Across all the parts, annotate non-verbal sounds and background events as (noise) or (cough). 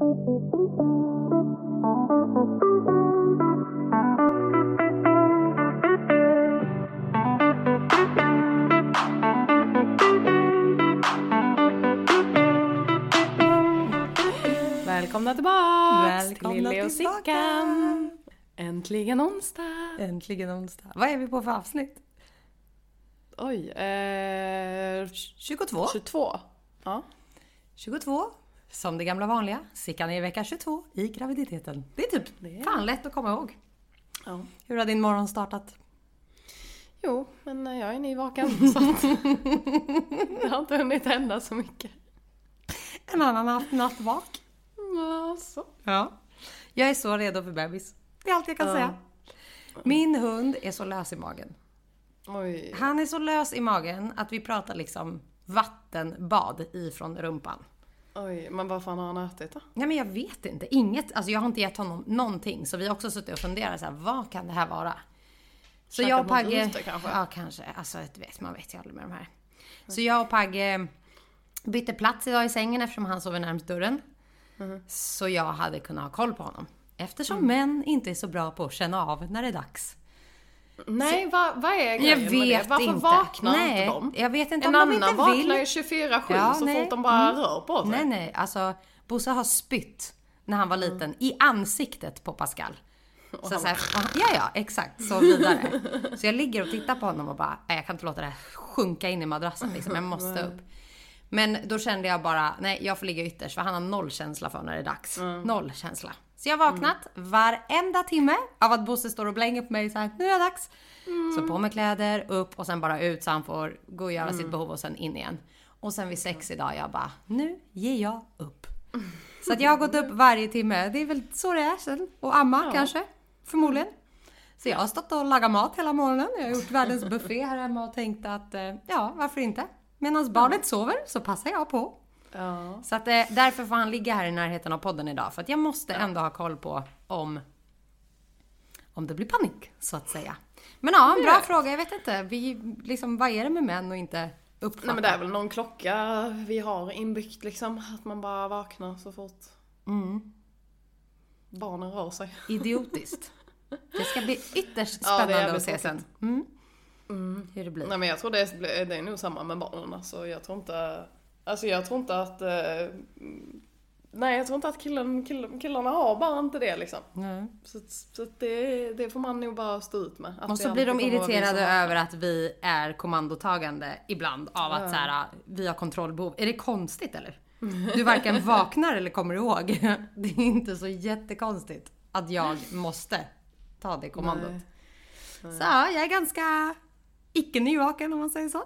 Välkomna tillbaks Välkomna till och. Sickan! Äntligen onsdag! Äntligen onsdag. Vad är vi på för avsnitt? Oj, eh, 22. 22. Ja. 22. Som det gamla vanliga. Sickan är i vecka 22 i graviditeten. Det är typ Det är- fan lätt att komma ihåg. ja. Hur har din morgon startat? Jo, men eh, jag är nyvaken (laughs) så att det har inte hunnit hända så mycket. En annan har haft nattvak. Alltså. Ja. Jag är så redo för bebis. Det är allt jag kan Ja. säga. Min hund är så lös i magen. Oj. Han är så lös i magen att vi pratar liksom vattenbad ifrån rumpan. Oj, men vad fan har han ätit då? Nej men jag vet inte. Inget. Alltså jag har inte gett honom någonting. Så vi har också suttit och funderat så här, vad kan det här vara? Så Käkat jag och Pagge... ute kanske? Ja kanske. Alltså vet, man vet ju aldrig med de här. Så jag och Pagge bytte plats idag i sängen eftersom han sover närmast dörren. Mhm. Så jag hade kunnat ha koll på honom. Eftersom Mm. män inte är så bra på att känna av när det är dags. Nej, vad, vad är Jag grejen med vet det? Varför inte. vaknar nej, inte de? Jag vet inte En om de annan inte vaknar vill. ju 24-7 Ja, så nej. fort de bara Mm. rör på sig. Nej, nej. Alltså, Bosse har spytt när han var Mm. liten i ansiktet på Pascal. Så, så här, ja, ja, exakt. Så vidare. Så jag ligger och tittar på honom och bara, nej, jag kan inte låta det här sjunka in i madrassen liksom. Jag måste upp. Men då kände jag bara, nej, jag får ligga ytterst för han har noll känsla för när det är dags. Noll känsla. Så jag har vaknat varenda timme av att Bosse står och blänger på mig så här, nu är det dags. Så på med kläder, upp och sen bara ut så han får gå och göra sitt behov och sen in igen. Och sen vid sex idag, jag bara, nu ger jag upp. Så att jag har gått upp varje timme. Det är väl så det är sen. Och amma kanske, förmodligen. Så jag har stått och lagat mat hela morgonen. Jag har gjort världens buffé här hemma och tänkt att, eh, ja, varför inte? Medan barnet sover så passar jag på. Ja. Så att eh, därför får han ligga här i närheten av podden idag. För att jag måste ändå ha koll på om, om det blir panik, så att säga. Men ja, en bra Ja. fråga. Jag vet inte. Vi, liksom, vad är det med män och inte uppfatta? Nej men det är väl någon klocka vi har inbyggt liksom. Att man bara vaknar så fort Mm. barnen rör sig. Idiotiskt. (laughs) Det ska bli ytterst Ja, spännande jävligt att se sen. Mm. Hur det blir. Nej men jag tror det är, det är nog samma med barnen alltså. Jag tror inte, alltså jag tror inte att, eh, nej jag tror inte att killen, killen, killarna har bara inte det liksom. Nej. Så, så det, det får man nog bara stå ut med. Och så blir de irriterade över att vi är kommandotagande ibland av att så här, vi har kontrollbehov. Är det konstigt eller? (laughs) Du varken vaknar eller kommer ihåg. (laughs) Det är inte så jättekonstigt att jag (laughs) måste ta det kommandot. Nej. Så ja, jag är ganska icke nyvaken om man säger så.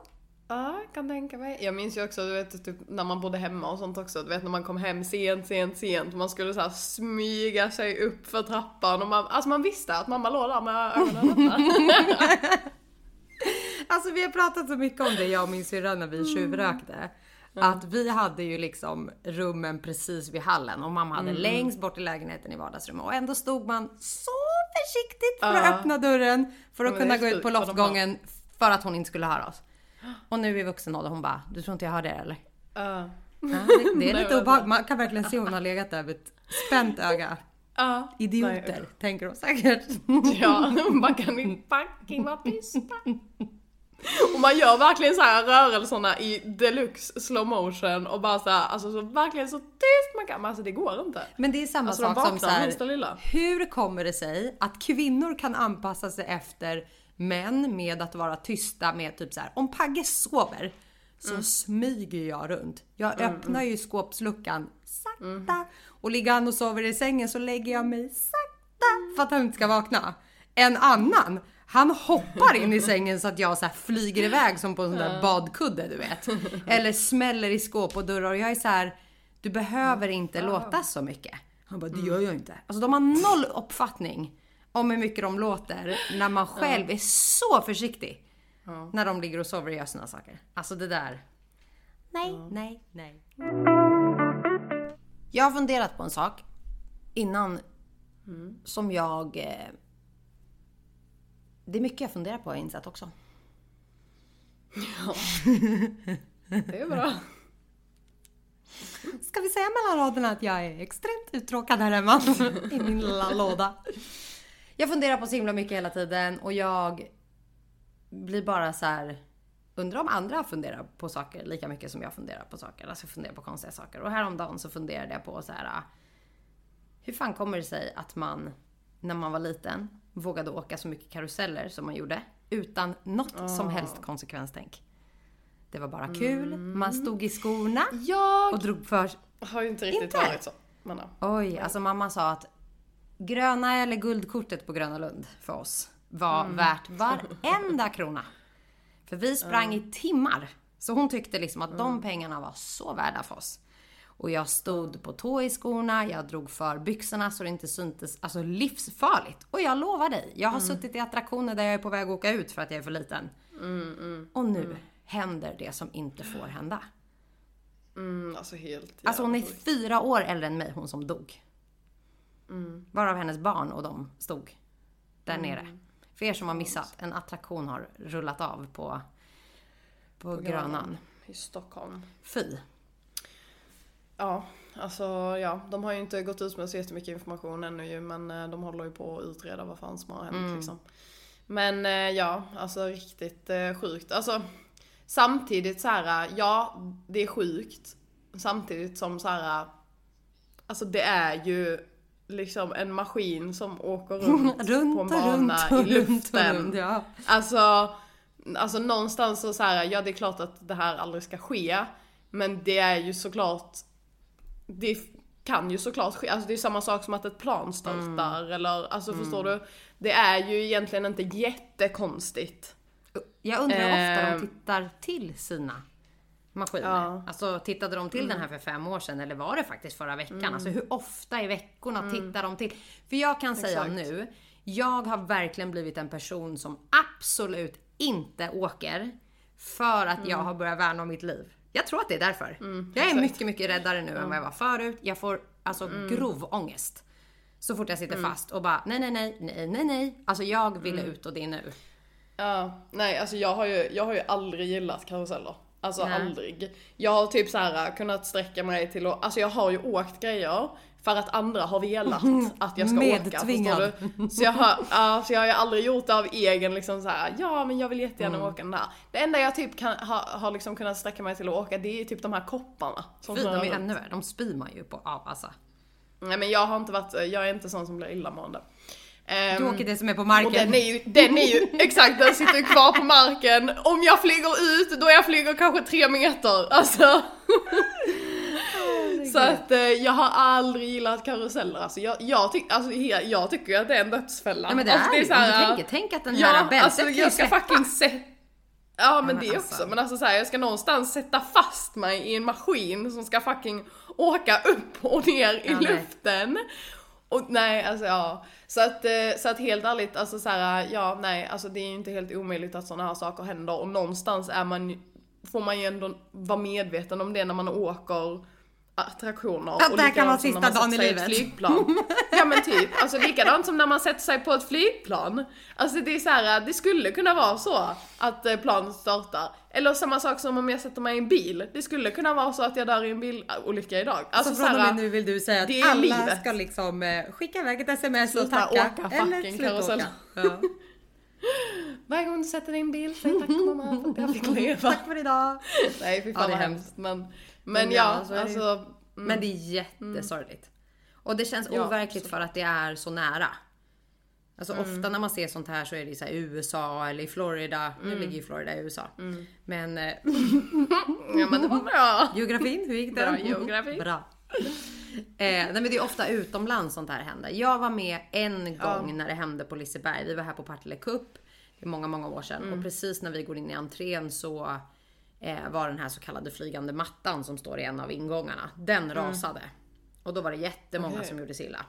Ja, jag kan tänka mig. Jag minns ju också, du vet, typ, när man bodde hemma och sånt också. Du vet när man kom hem sent, sent, sent. Man skulle så här smyga sig upp för trappan. Och man, alltså man visste att mamma låg där med ögonen öppna. (laughs) Alltså vi har pratat så mycket om det jag och min syrra när vi tjuvrökte. Att vi hade ju liksom rummen precis vid hallen och mamma hade längst bort i lägenheten i vardagsrummet. Och ändå stod man så försiktigt för att Ja. öppna dörren för att men kunna gå ut på loftgången för att hon inte skulle höra oss. Och nu i vuxen ålder hon bara, du tror inte jag hörde er eller? Ja. Ja, (laughs) det, det är Nej, lite obehagligt. Man kan verkligen se hon har legat där med ett spänt (laughs) öga. Ja. Idioter, tänker hon säkert. (laughs) Ja, man kan ju fucking vara tysta. Och man gör verkligen så här rörelserna i deluxe slow motion och bara så här, alltså så verkligen så tyst man kan. Men alltså det går inte. Men det är samma Alltså sak som så här, hur kommer det sig att kvinnor kan anpassa sig efter män med att vara tysta med typ så här, om Pagge sover så Mm. smyger jag runt. Jag öppnar ju skåpsluckan sakta Mm. och ligger han och sover i sängen så lägger jag mig sakta för att han inte ska vakna. En annan, han hoppar in i sängen så att jag så flyger iväg som på en sån där badkudde du vet. Eller smäller i skåp och dörrar och jag är så här. Du behöver inte låta så mycket. Han bara, det gör jag inte. Alltså de har noll uppfattning om hur mycket de låter när man själv är så försiktig. När de ligger och sover och gör såna saker. Alltså det där. Nej, nej, nej. Jag har funderat på en sak innan som jag... Eh, det är mycket jag funderar på har jag insett också. (laughs) Det är bra. Ska vi säga mellan raderna att jag är extremt uttråkad här hemma (laughs) i min lilla låda? Jag funderar på så himla mycket hela tiden och jag blir bara så här. Undrar om andra funderar på saker lika mycket som jag funderar på saker. Alltså funderar på konstiga saker. Och häromdagen så funderade jag på så här. Hur fan kommer det sig att man när man var liten vågade åka så mycket karuseller som man gjorde utan något oh. som helst konsekvenstänk? Det var bara kul, mm. man stod i skorna jag och drog för... har ju inte riktigt inte. varit så. Men, Oj, alltså mamma sa att gröna eller guldkortet på Gröna Lund för oss var mm. värt varenda krona. För vi sprang mm. i timmar. Så hon tyckte liksom att de pengarna var så värda för oss. Och jag stod på tå i skorna, jag drog för byxorna så det inte syntes. Alltså livsfarligt. Och jag lovar dig, jag har mm. suttit i attraktioner där jag är på väg att åka ut för att jag är för liten. Mm, mm, och nu mm. händer det som inte får hända. Mm, alltså helt Alltså hon är fyra år äldre än mig, hon som dog. Mm. Varav hennes barn och de stod där nere. För er som har missat, en attraktion har rullat av på, på, på Grönan. I Stockholm. Fy. Ja, alltså ja, de har ju inte gått ut med så jättemycket information ännu ju, men eh, de håller ju på att utreda vad fan som har hänt mm. liksom. Men eh, ja, alltså riktigt eh, sjukt. Alltså samtidigt så här, ja det är sjukt. Samtidigt som så här, alltså det är ju liksom en maskin som åker (laughs) runt, runt på en bana runt, i luften. Runt, ja. Alltså, alltså någonstans så, så här, ja det är klart att det här aldrig ska ske. Men det är ju såklart det kan ju såklart ske, alltså det är samma sak som att ett plan störtar mm. eller alltså mm. förstår du? Det är ju egentligen inte jättekonstigt. Jag undrar hur ofta de ehm. tittar till sina maskiner. Ja. Alltså tittade de till mm. den här för fem år sedan eller var det faktiskt förra veckan? Mm. Alltså hur ofta i veckorna mm. tittar de till? För jag kan säga Exakt. nu, jag har verkligen blivit en person som absolut inte åker för att jag mm. har börjat värna om mitt liv. Jag tror att det är därför. Mm, jag är mycket, mycket räddare nu mm. än vad jag var förut. Jag får alltså mm. grov ångest. Så fort jag sitter mm. fast och bara nej, nej, nej, nej, nej, nej. Alltså jag vill mm. ut och det är nu. Ja, nej alltså jag har ju, jag har ju aldrig gillat karuseller. Alltså nej. aldrig. Jag har typ så här kunnat sträcka mig till att, alltså jag har ju åkt grejer för att andra har velat (laughs) att jag ska Medtvingad. åka. du? Så jag, har, ja, så jag har ju aldrig gjort det av egen liksom så här, ja men jag vill jättegärna mm. åka den där. Det enda jag typ kan, ha, har liksom kunnat sträcka mig till att åka det är typ de här kopparna. Fy, de är ännu värre. De spyr man ju på av alltså. Nej men jag har inte varit, jag är inte sån som blir illamående. Um, du åker det som är på marken. Och den är ju, den är ju, (laughs) exakt den sitter kvar på marken. Om jag flyger ut, då jag flyger kanske tre meter. Alltså. Så att eh, jag har aldrig gillat karuseller. Alltså jag, jag, tyck, alltså, jag tycker att det är en dödsfälla. Ja men det är, det är så här, tänk, tänk att den här ja, bältet alltså, jag ska fucking sätta Ja men, men det alltså. också, men alltså så här, jag ska någonstans sätta fast mig i en maskin som ska fucking åka upp och ner i ja, luften. Nej. Och nej, alltså ja. Så att, eh, så att helt ärligt, alltså så här, ja nej, alltså det är ju inte helt omöjligt att sådana här saker händer och någonstans är man, får man ju ändå vara medveten om det när man åker attraktioner. Att det här kan vara sista dagen i livet. Flygplan. (laughs) ja men typ, alltså likadant som när man sätter sig på ett flygplan. Alltså det är så här, det skulle kunna vara så att eh, planet startar. Eller samma sak som om jag sätter mig i en bil. Det skulle kunna vara så att jag dör i en bilolycka idag. Alltså så från och med nu vill du säga att alla livet. ska liksom eh, skicka iväg ett sms och tacka. åka eller sluta åka. Ja. (laughs) Varje gång du sätter dig i en bil, säg tack mamma för att (laughs) jag fick leva. tack för idag. Nej fy fan ja, vad hemskt. Men men, ja, alltså. alltså mm. Men det är jättesorgligt. Och det känns ja, overkligt för att det är så nära. Alltså mm. ofta när man ser sånt här så är det så USA eller i Florida. Mm. Nu ligger ju Florida i USA. Mm. Men... Eh, (laughs) ja men det var bra. Geografin, hur gick det? Bra geografi. bra. Eh, nej men det är ofta utomlands sånt här händer. Jag var med en gång ja. när det hände på Liseberg. Vi var här på Partille Cup. Det är många, många år sedan. Och mm. precis när vi går in i entrén så eh, var den här så kallade flygande mattan som står i en av ingångarna. Den mm. rasade. Och då var det jättemånga okay. som gjorde sig illa.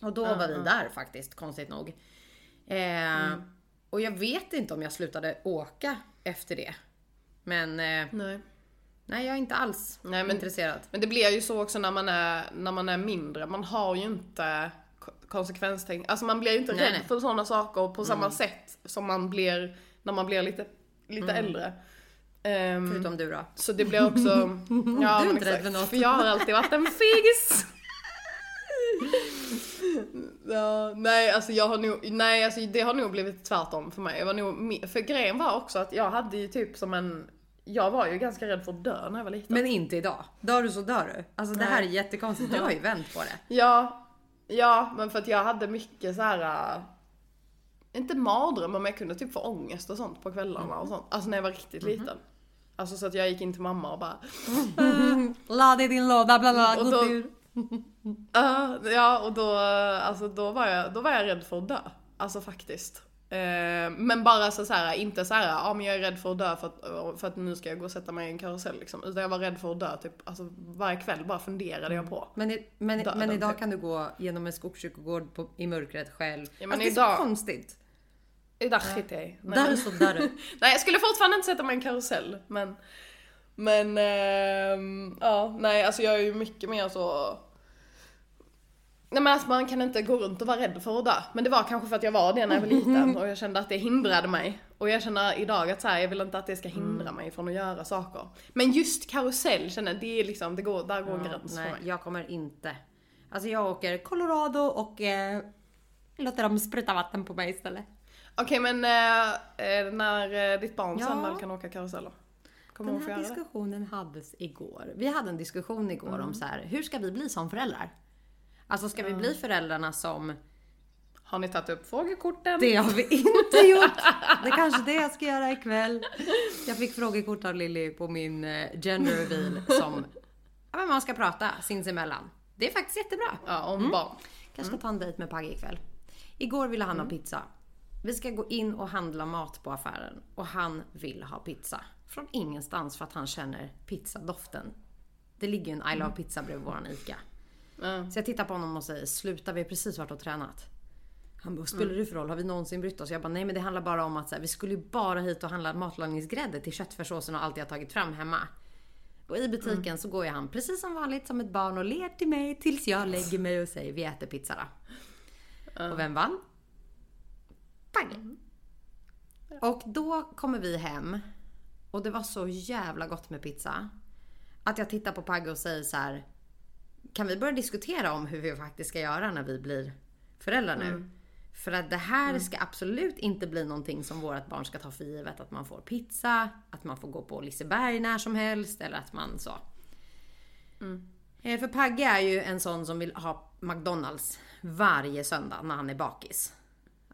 Och då uh, var vi där faktiskt, konstigt nog. Eh, mm. Och jag vet inte om jag slutade åka efter det. Men eh, nej. nej, jag är inte alls nej, men, intresserad. Men det blir ju så också när man är, när man är mindre. Man har ju inte konsekvenstänk. Alltså man blir ju inte nej, rädd nej. för sådana saker på samma mm. sätt som man blir när man blir lite, lite mm. äldre. Ehm, Förutom du då. så det blir också... (laughs) ja, Du är inte rädd för något. För jag har alltid varit en fegis. (laughs) ja, nej, alltså jag har nog, nej, alltså det har nog blivit tvärtom för mig. Jag var nog, för grejen var också att jag hade ju typ som en, jag var ju ganska rädd för att dö när jag var liten. Men inte idag. Dör du så dör du. Alltså det här är jättekonstigt. Du har ju vänt på det. Ja, ja, men för att jag hade mycket så här. äh, inte mardrömmar men jag kunde typ få ångest och sånt på kvällarna och sånt. Alltså när jag var riktigt liten. Alltså så att jag gick in till mamma och bara (laughs) La det i din låda, bla bla, Och då-. "Ah", (laughs) Ja och då, alltså då var jag, då var jag rädd för att dö. Alltså faktiskt. Eh, Men bara så, så här, inte så här, ja men jag är rädd för att dö för att, för att nu ska jag gå och sätta mig i en karusell liksom. Utan jag var rädd för att dö typ, alltså varje kväll bara funderade jag på. Men, i, men, Döden, men idag typ. kan du gå genom en skogskyrkogård på, i mörkret själv. Ja, men alltså, det är idag- så konstigt. Idag skiter jag. Nej, Där men- så där. (laughs) Nej jag skulle fortfarande inte sätta mig i en karusell men Men ehm, ja nej alltså jag är ju mycket mer så Nej men alltså man kan inte gå runt och vara rädd för att dö. Men det var kanske för att jag var det när jag var liten (laughs) och jag kände att det hindrade mig. Och jag känner idag att så här, jag vill inte att det ska hindra mig från att göra saker. Men just karusell känner jag, det är liksom, det går, där går en gräns Nej, för mig. jag kommer inte. Alltså jag åker Colorado och eh, låter dem spruta vatten på mig istället. Okej men eh, eh, när eh, ditt barn Ja. sen väl kan åka karuseller? Kommer Den här göra det? diskussionen hades igår. Vi hade en diskussion igår Mm. om så här, hur ska vi bli som föräldrar? Alltså ska vi bli föräldrarna som Har ni tagit upp frågekorten? Det har vi inte (laughs) gjort. Det är kanske det jag ska göra ikväll. Jag fick frågekort av Lilly på min eh, gender reveal som ja, men man ska prata sinsemellan. Det är faktiskt jättebra. Ja, om barn. Kanske ska ta en dejt med Pagge ikväll. Igår ville han ha pizza. Vi ska gå in och handla mat på affären och han vill ha pizza. Från ingenstans för att han känner pizzadoften. Det ligger ju en I Love Pizza bredvid våran ICA. Ja. Så jag tittar på honom och säger, sluta vi har precis varit och tränat. Han bara, spelar det för roll? Har vi någonsin brytt oss? Jag bara, nej men det handlar bara om att så här, vi skulle ju bara hit och handla matlagningsgrädde till köttfärssåsen och allt jag tagit fram hemma. Och i butiken så går ju han precis som vanligt som ett barn och ler till mig tills jag lägger mig och säger, vi äter pizza då. Och vem vann? Pagge. Och då kommer vi hem och det var så jävla gott med pizza. Att jag tittar på Pagge och säger så här. Kan vi börja diskutera om hur vi faktiskt ska göra när vi blir föräldrar nu? För att det här ska absolut inte bli någonting som vårt barn ska ta för givet. Att man får pizza, att man får gå på Liseberg när som helst eller att man så. Eh, För Pagge är ju en sån som vill ha McDonalds varje söndag när han är bakis.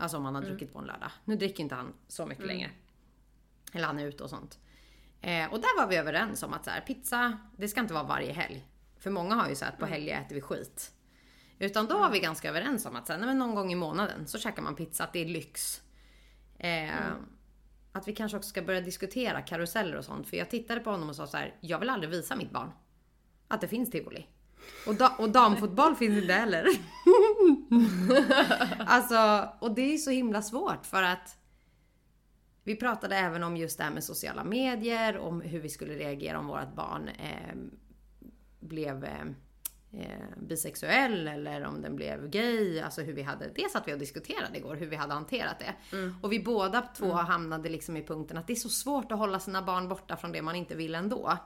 Alltså om han har druckit på en lördag. Nu dricker inte han så mycket längre. Eller han är ute och sånt. Eh, och där var vi överens om att så här, pizza, det ska inte vara varje helg. För många har ju så här att på helger äter vi skit. Utan då var vi ganska överens om att så här, nej, men någon gång i månaden så käkar man pizza, att det är lyx. Eh, Att vi kanske också ska börja diskutera karuseller och sånt. För jag tittade på honom och sa så här, jag vill aldrig visa mitt barn att det finns tivoli. Och, da- och damfotboll finns inte heller. (laughs) alltså, och det är så himla svårt för att vi pratade även om just det här med sociala medier, om hur vi skulle reagera om vårt barn eh, blev eh, bisexuell eller om den blev gay. Alltså hur vi hade, det satt vi och diskuterade igår, hur vi hade hanterat det. Och vi båda två hamnade liksom i punkten att det är så svårt att hålla sina barn borta från det man inte vill ändå.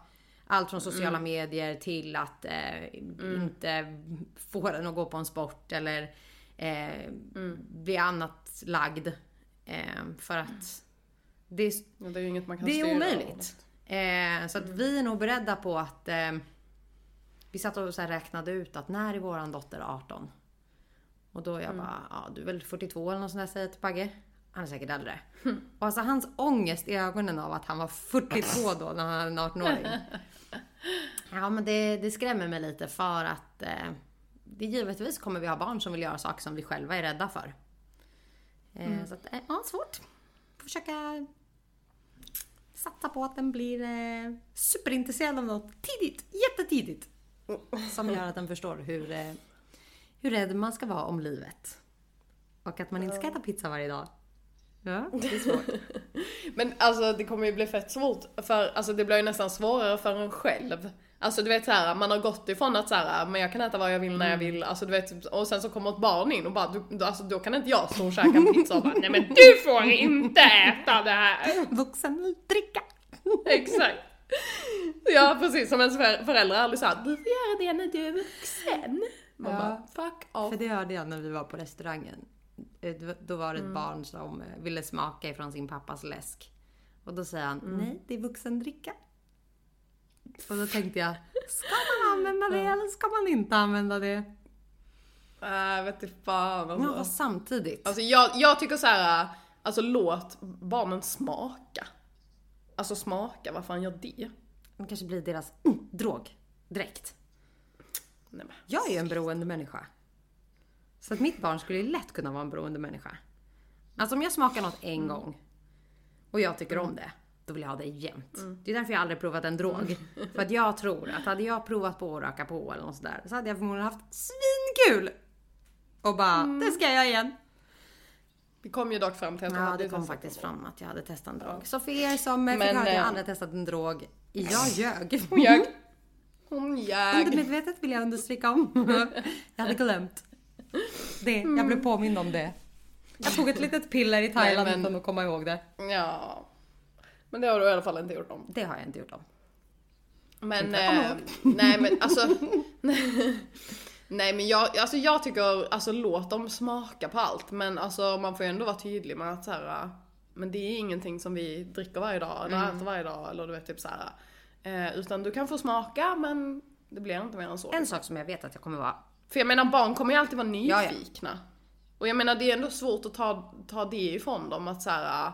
Allt från sociala medier till att eh, inte få den att gå på en sport eller eh, bli annat lagd. Eh, för att det är, Ja, Det är inget man kan det är omöjligt. Eh, så att vi är nog beredda på att eh, vi satt och så räknade ut att när är våran dotter 18? Och då jag bara, ja du är väl 42 eller något sånt där säger jag till Pagge. Han är säkert äldre. Och alltså hans ångest i ögonen av att han var 42 då när han hade en 18-åring. (laughs) Ja men det, det skrämmer mig lite för att eh, det givetvis kommer vi ha barn som vill göra saker som vi själva är rädda för. Eh, Så att, eh, ja svårt. Försöka satsa på att den blir eh, superintresserad av något tidigt, jättetidigt. Som gör att den förstår hur, eh, hur rädd man ska vara om livet. Och att man inte ska äta pizza varje dag. Ja, det är svårt. (laughs) Men alltså det kommer ju bli fett svårt för, alltså det blir ju nästan svårare för en själv. Alltså du vet såhär, man har gått ifrån att såhär, men jag kan äta vad jag vill när jag vill, alltså du vet, och sen så kommer ett barn in och bara, du, du- alltså då kan inte jag stå och käka en pizza och bara, nej men du får inte äta det här! (laughs) Vuxen dricka. Exakt. Ja precis, som ens för- föräldrar aldrig sa du får göra det när du är vuxen. Man Ja. bara fuck off. För det hörde jag när vi var på restaurangen. Eh, då- var det ett barn som eh, ville smaka ifrån sin pappas läsk. Och då säger han, nej det är vuxendricka. Och då (laughs) tänkte jag, ska man använda det eller ska man inte använda det? Äh, vet du fan alltså. fast samtidigt. Alltså jag, jag tycker så här, alltså låt barnen smaka. Alltså smaka, vad fan gör det? Det kanske blir deras mm, drog direkt. Nej, men. Jag är ju en beroende människa. Så att mitt barn skulle ju lätt kunna vara en beroende människa. Alltså om jag smakar något en gång och jag tycker om det, då vill jag ha det jämt. Det är därför jag aldrig provat en drog. För att jag tror att hade jag provat på att röka på eller något sådär, så hade jag förmodligen haft svinkul! Och bara, det ska jag igen. Vi kom ju dock fram till att Ja, hade det kom faktiskt det. fram att jag hade testat en drog. Så för er som Men, Men, fick höra att jag eh, aldrig testat en drog, jag ljög. Hon ljög. Hon ljög. Undermedvetet vill jag understryka om. (laughs) Jag hade glömt. Det, jag blev påmind om det. Jag tog ett litet piller i Thailand Nej, men- utan att komma ihåg det. Ja. Men det har du i alla fall inte gjort om. Det har jag inte gjort om. Men, eh, (laughs) nej men alltså. (laughs) nej men jag, alltså jag tycker, alltså låt dem smaka på allt. Men alltså man får ju ändå vara tydlig med att så här, men det är ingenting som vi dricker varje dag eller Mm. äter varje dag eller du vet typ så här. Eh, utan du kan få smaka men det blir inte mer än så. En sak som jag vet att jag kommer vara... För jag menar barn kommer ju alltid vara Ja, ja. nyfikna. Och jag menar det är ändå svårt att ta, ta det ifrån dem att så här.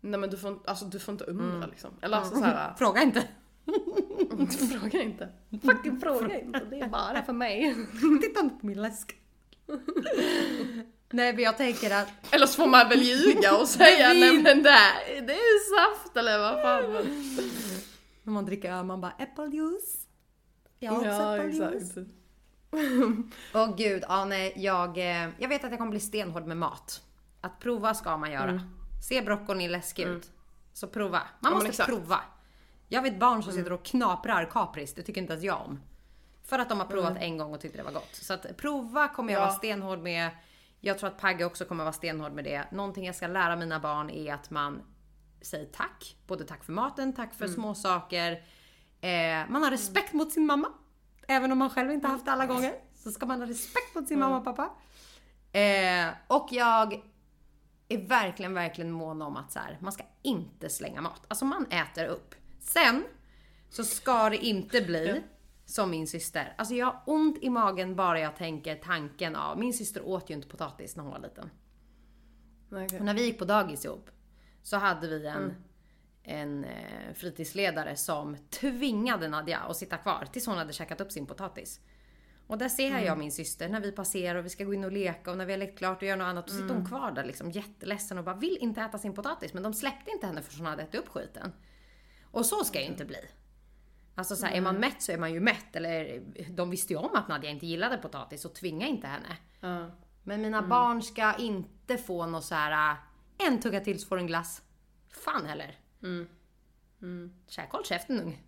Nej men du får, inte- alltså, du får inte undra Mm. liksom. Eller alltså så här. (laughs) Fråga inte. (laughs) Fråga inte. Fucking fråga inte. Det är bara för mig. (laughs) Titta inte på min läsk. Nej men jag tänker att Eller så får man väl ljuga och säga nej men det, här, det är saft eller vad fan. Men... när man dricker öl man bara äppeljuice. Jag har också Ja äppeljuice. exakt. (laughs) Åh gud, ja nej jag, eh, jag vet att jag kommer bli stenhård med mat. Att prova ska man göra. Se broccolin läskig ut. Så prova. Man Mm. men måste exakt. Mm. prova. Jag vet barn som sitter och knaprar kapris, det tycker inte ens jag om. För att de har provat en gång och tyckte det var gott. Så att prova kommer jag Mm. Ja. vara stenhård med. Jag tror att Pagge också kommer vara stenhård med det. Någonting jag ska lära mina barn är att man säger tack. Både tack för maten, tack Mm. för små saker. Eh, man har respekt mot sin mamma. Även om man själv inte haft det alla gånger. Så ska man ha respekt mot sin mamma och pappa. Eh, och jag är verkligen, verkligen mån om att så här, man ska inte slänga mat. Alltså man äter upp. Sen så ska det inte bli som min syster. Alltså jag har ont i magen bara jag tänker tanken av, min syster åt ju inte potatis när hon var liten. Okej. Och när vi gick på dagis ihop så hade vi en, en eh, fritidsledare som tvingade Nadja att sitta kvar tills hon hade käkat upp sin potatis. Och där ser jag min syster när vi passerar och vi ska gå in och leka och när vi har lekt klart och gör något annat. Då sitter hon kvar där liksom jätteledsen och bara vill inte äta sin potatis. Men de släppte inte henne för hon hade ätit upp skiten. Och så ska jag inte bli. Alltså så här, är man mätt så är man ju mätt. Eller de visste ju om att Nadja inte gillade potatis och tvinga inte henne. Ja. Men mina barn ska inte få något så här. äh, en tugga till så får en glass. Fan heller. Mm. Käka håll käften unge.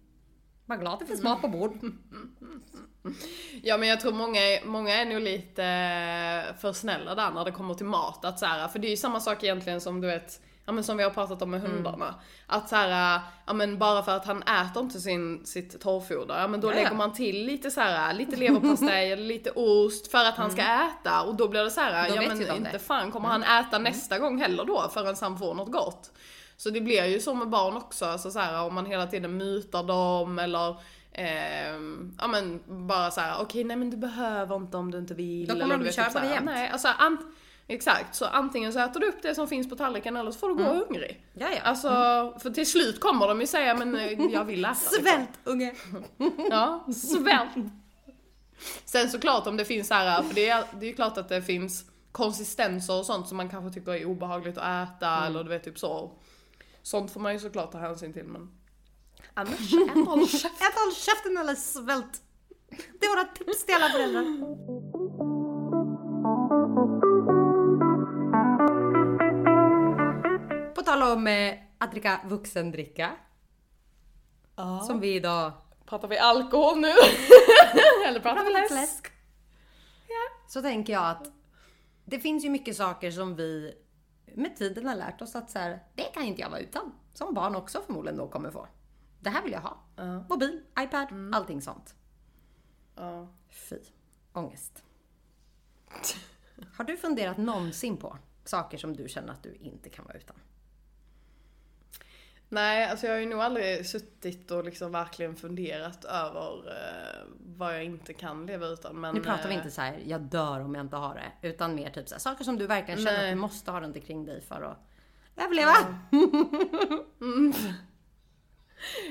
Var glad att det finns mat på bord. (laughs) Ja men jag tror många, många är nog lite för snälla där när det kommer till mat. Att så här, för det är ju samma sak egentligen som du vet, ja men som vi har pratat om med hundarna. Att så här, ja men bara för att han äter inte sin, sitt torrfoder, ja men då Ja, ja. lägger man till lite så här, lite leverpastej (laughs) eller lite ost för att han ska äta. Och då blir det så här, Då ja men inte det. fan kommer han äta nästa gång heller då förrän han får något gott. Så det blir ju så med barn också, alltså så här, om man hela tiden mutar dem eller ehm, ja men bara så här: okej nej men du behöver inte om du inte vill. Då kommer eller de bli vet, typ jämt. Nej, alltså exakt. Så antingen så äter du upp det som finns på tallriken eller så får du gå hungrig. Ja, ja. Alltså, för till slut kommer de ju säga men eh, jag vill äta. liksom. Svält unge. (laughs) Ja, svält. (laughs) Sen såklart om det finns här, för det är, det är ju klart att det finns konsistenser och sånt som man kanske tycker är obehagligt att äta eller du vet typ så. Sånt får man ju såklart ta hänsyn till men annars, ät håll käften. Ät håll käften eller svält. Det är våra tips till alla föräldrar. På tal om eh, att dricka vuxendricka. Som vi idag Pratar vi alkohol nu? (laughs) eller pratar vi läsk? läsk. Så tänker jag att det finns ju mycket saker som vi med tiden har lärt oss att så här, det kan inte jag vara utan. Som barn också förmodligen då kommer få. Det här vill jag ha. Ja. Mobil, iPad, allting sånt. Ja. Fy. Ångest. Har du funderat någonsin på saker som du känner att du inte kan vara utan? Nej, alltså jag har ju nog aldrig suttit och liksom verkligen funderat över eh, vad jag inte kan leva utan. Men, Nu pratar vi eh, inte så här, jag dör om jag inte har det. Utan mer typ så här, saker som du verkligen känner Nej. att du måste ha runt omkring dig för att överleva.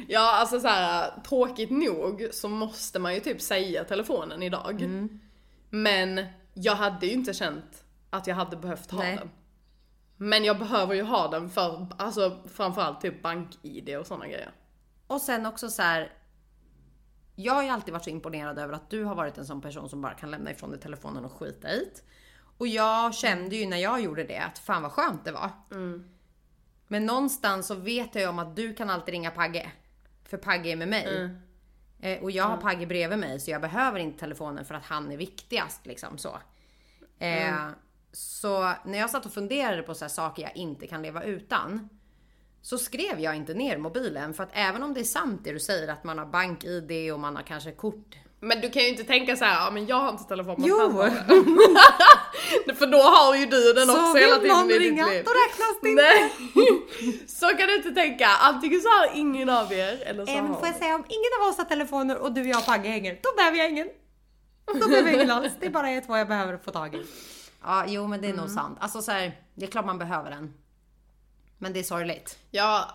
Ja, alltså så här, tråkigt nog så måste man ju typ säga telefonen idag. Mm. Men jag hade ju inte känt att jag hade behövt ha Nej. den. Men jag behöver ju ha den för, alltså framförallt typ bank-id och sådana grejer. Och sen också så här. Jag har ju alltid varit så imponerad över att du har varit en sån person som bara kan lämna ifrån dig telefonen och skita i. Och jag kände ju när jag gjorde det att fan vad skönt det var. Men någonstans så vet jag ju om att du kan alltid ringa Pagge. För Pagge är med mig. Eh, och jag har Pagge bredvid mig så jag behöver inte telefonen för att han är viktigast liksom så. Eh, Så när jag satt och funderade på så här saker jag inte kan leva utan. Så skrev jag inte ner mobilen för att även om det är sant det du säger att man har bank-id och man har kanske kort. Men du kan ju inte tänka så här, ja men jag har inte telefon Jo. (laughs) För då har ju du den också hela tiden i ditt liv. då räknas det inte. (laughs) Så kan du inte tänka. Antingen så har ingen av er eller så Även har får jag säga om ingen av oss har telefoner och du och jag och Pagge hänger, då behöver jag ingen. Då behöver jag ingen alls. Det är bara ett vad jag behöver få tag i. Ja, jo men det är nog sant. Alltså så här, det är klart man behöver den. Men det är sorgligt. Ja,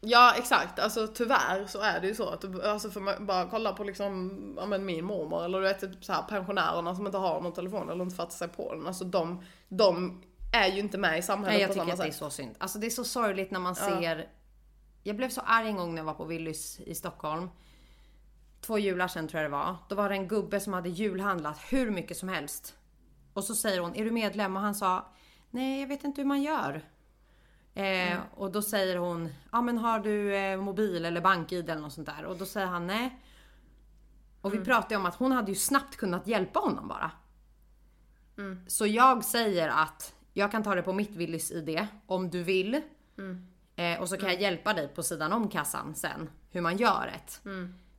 ja exakt. Alltså tyvärr så är det ju så att alltså för man bara kolla på liksom, ja men min mormor eller du vet typ så här pensionärerna som inte har någon telefon eller inte fattar sig på den. Alltså de, de är ju inte med i samhället Nej, jag på tycker samma att det är sätt. så synd. Alltså det är så sorgligt när man ser... Jag blev så arg en gång när jag var på Willys i Stockholm. Två jular sedan tror jag det var. Då var det en gubbe som hade julhandlat hur mycket som helst. Och så säger hon, är du medlem? Och han sa, nej jag vet inte hur man gör. Eh, Och då säger hon, ja men har du eh, mobil eller bank-id eller något sånt där? Och då säger han nej. Och vi pratade om att hon hade ju snabbt kunnat hjälpa honom bara. Så jag säger att jag kan ta det på mitt Willys ID om du vill. Eh, och så kan jag hjälpa dig på sidan om kassan sen hur man gör ett.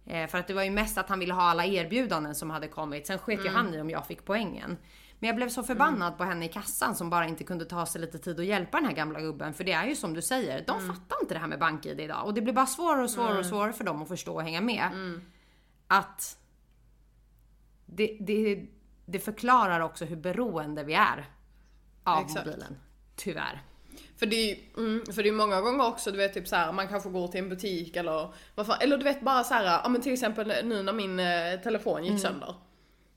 Eh, för att det var ju mest att han ville ha alla erbjudanden som hade kommit. Sen sket ju han i om jag fick poängen. Men jag blev så förbannad på henne i kassan som bara inte kunde ta sig lite tid att hjälpa den här gamla gubben. För det är ju som du säger, de fattar inte det här med BankID idag. Och det blir bara svårare och svårare och svårare för dem att förstå och hänga med. Att det, det, det förklarar också hur beroende vi är av Exakt. mobilen. Tyvärr. För det är mm, för det är många gånger också, du vet typ så här, man kanske går till en butik eller vad fan, eller du vet bara så här, ja men till exempel nu när min eh, telefon gick sönder.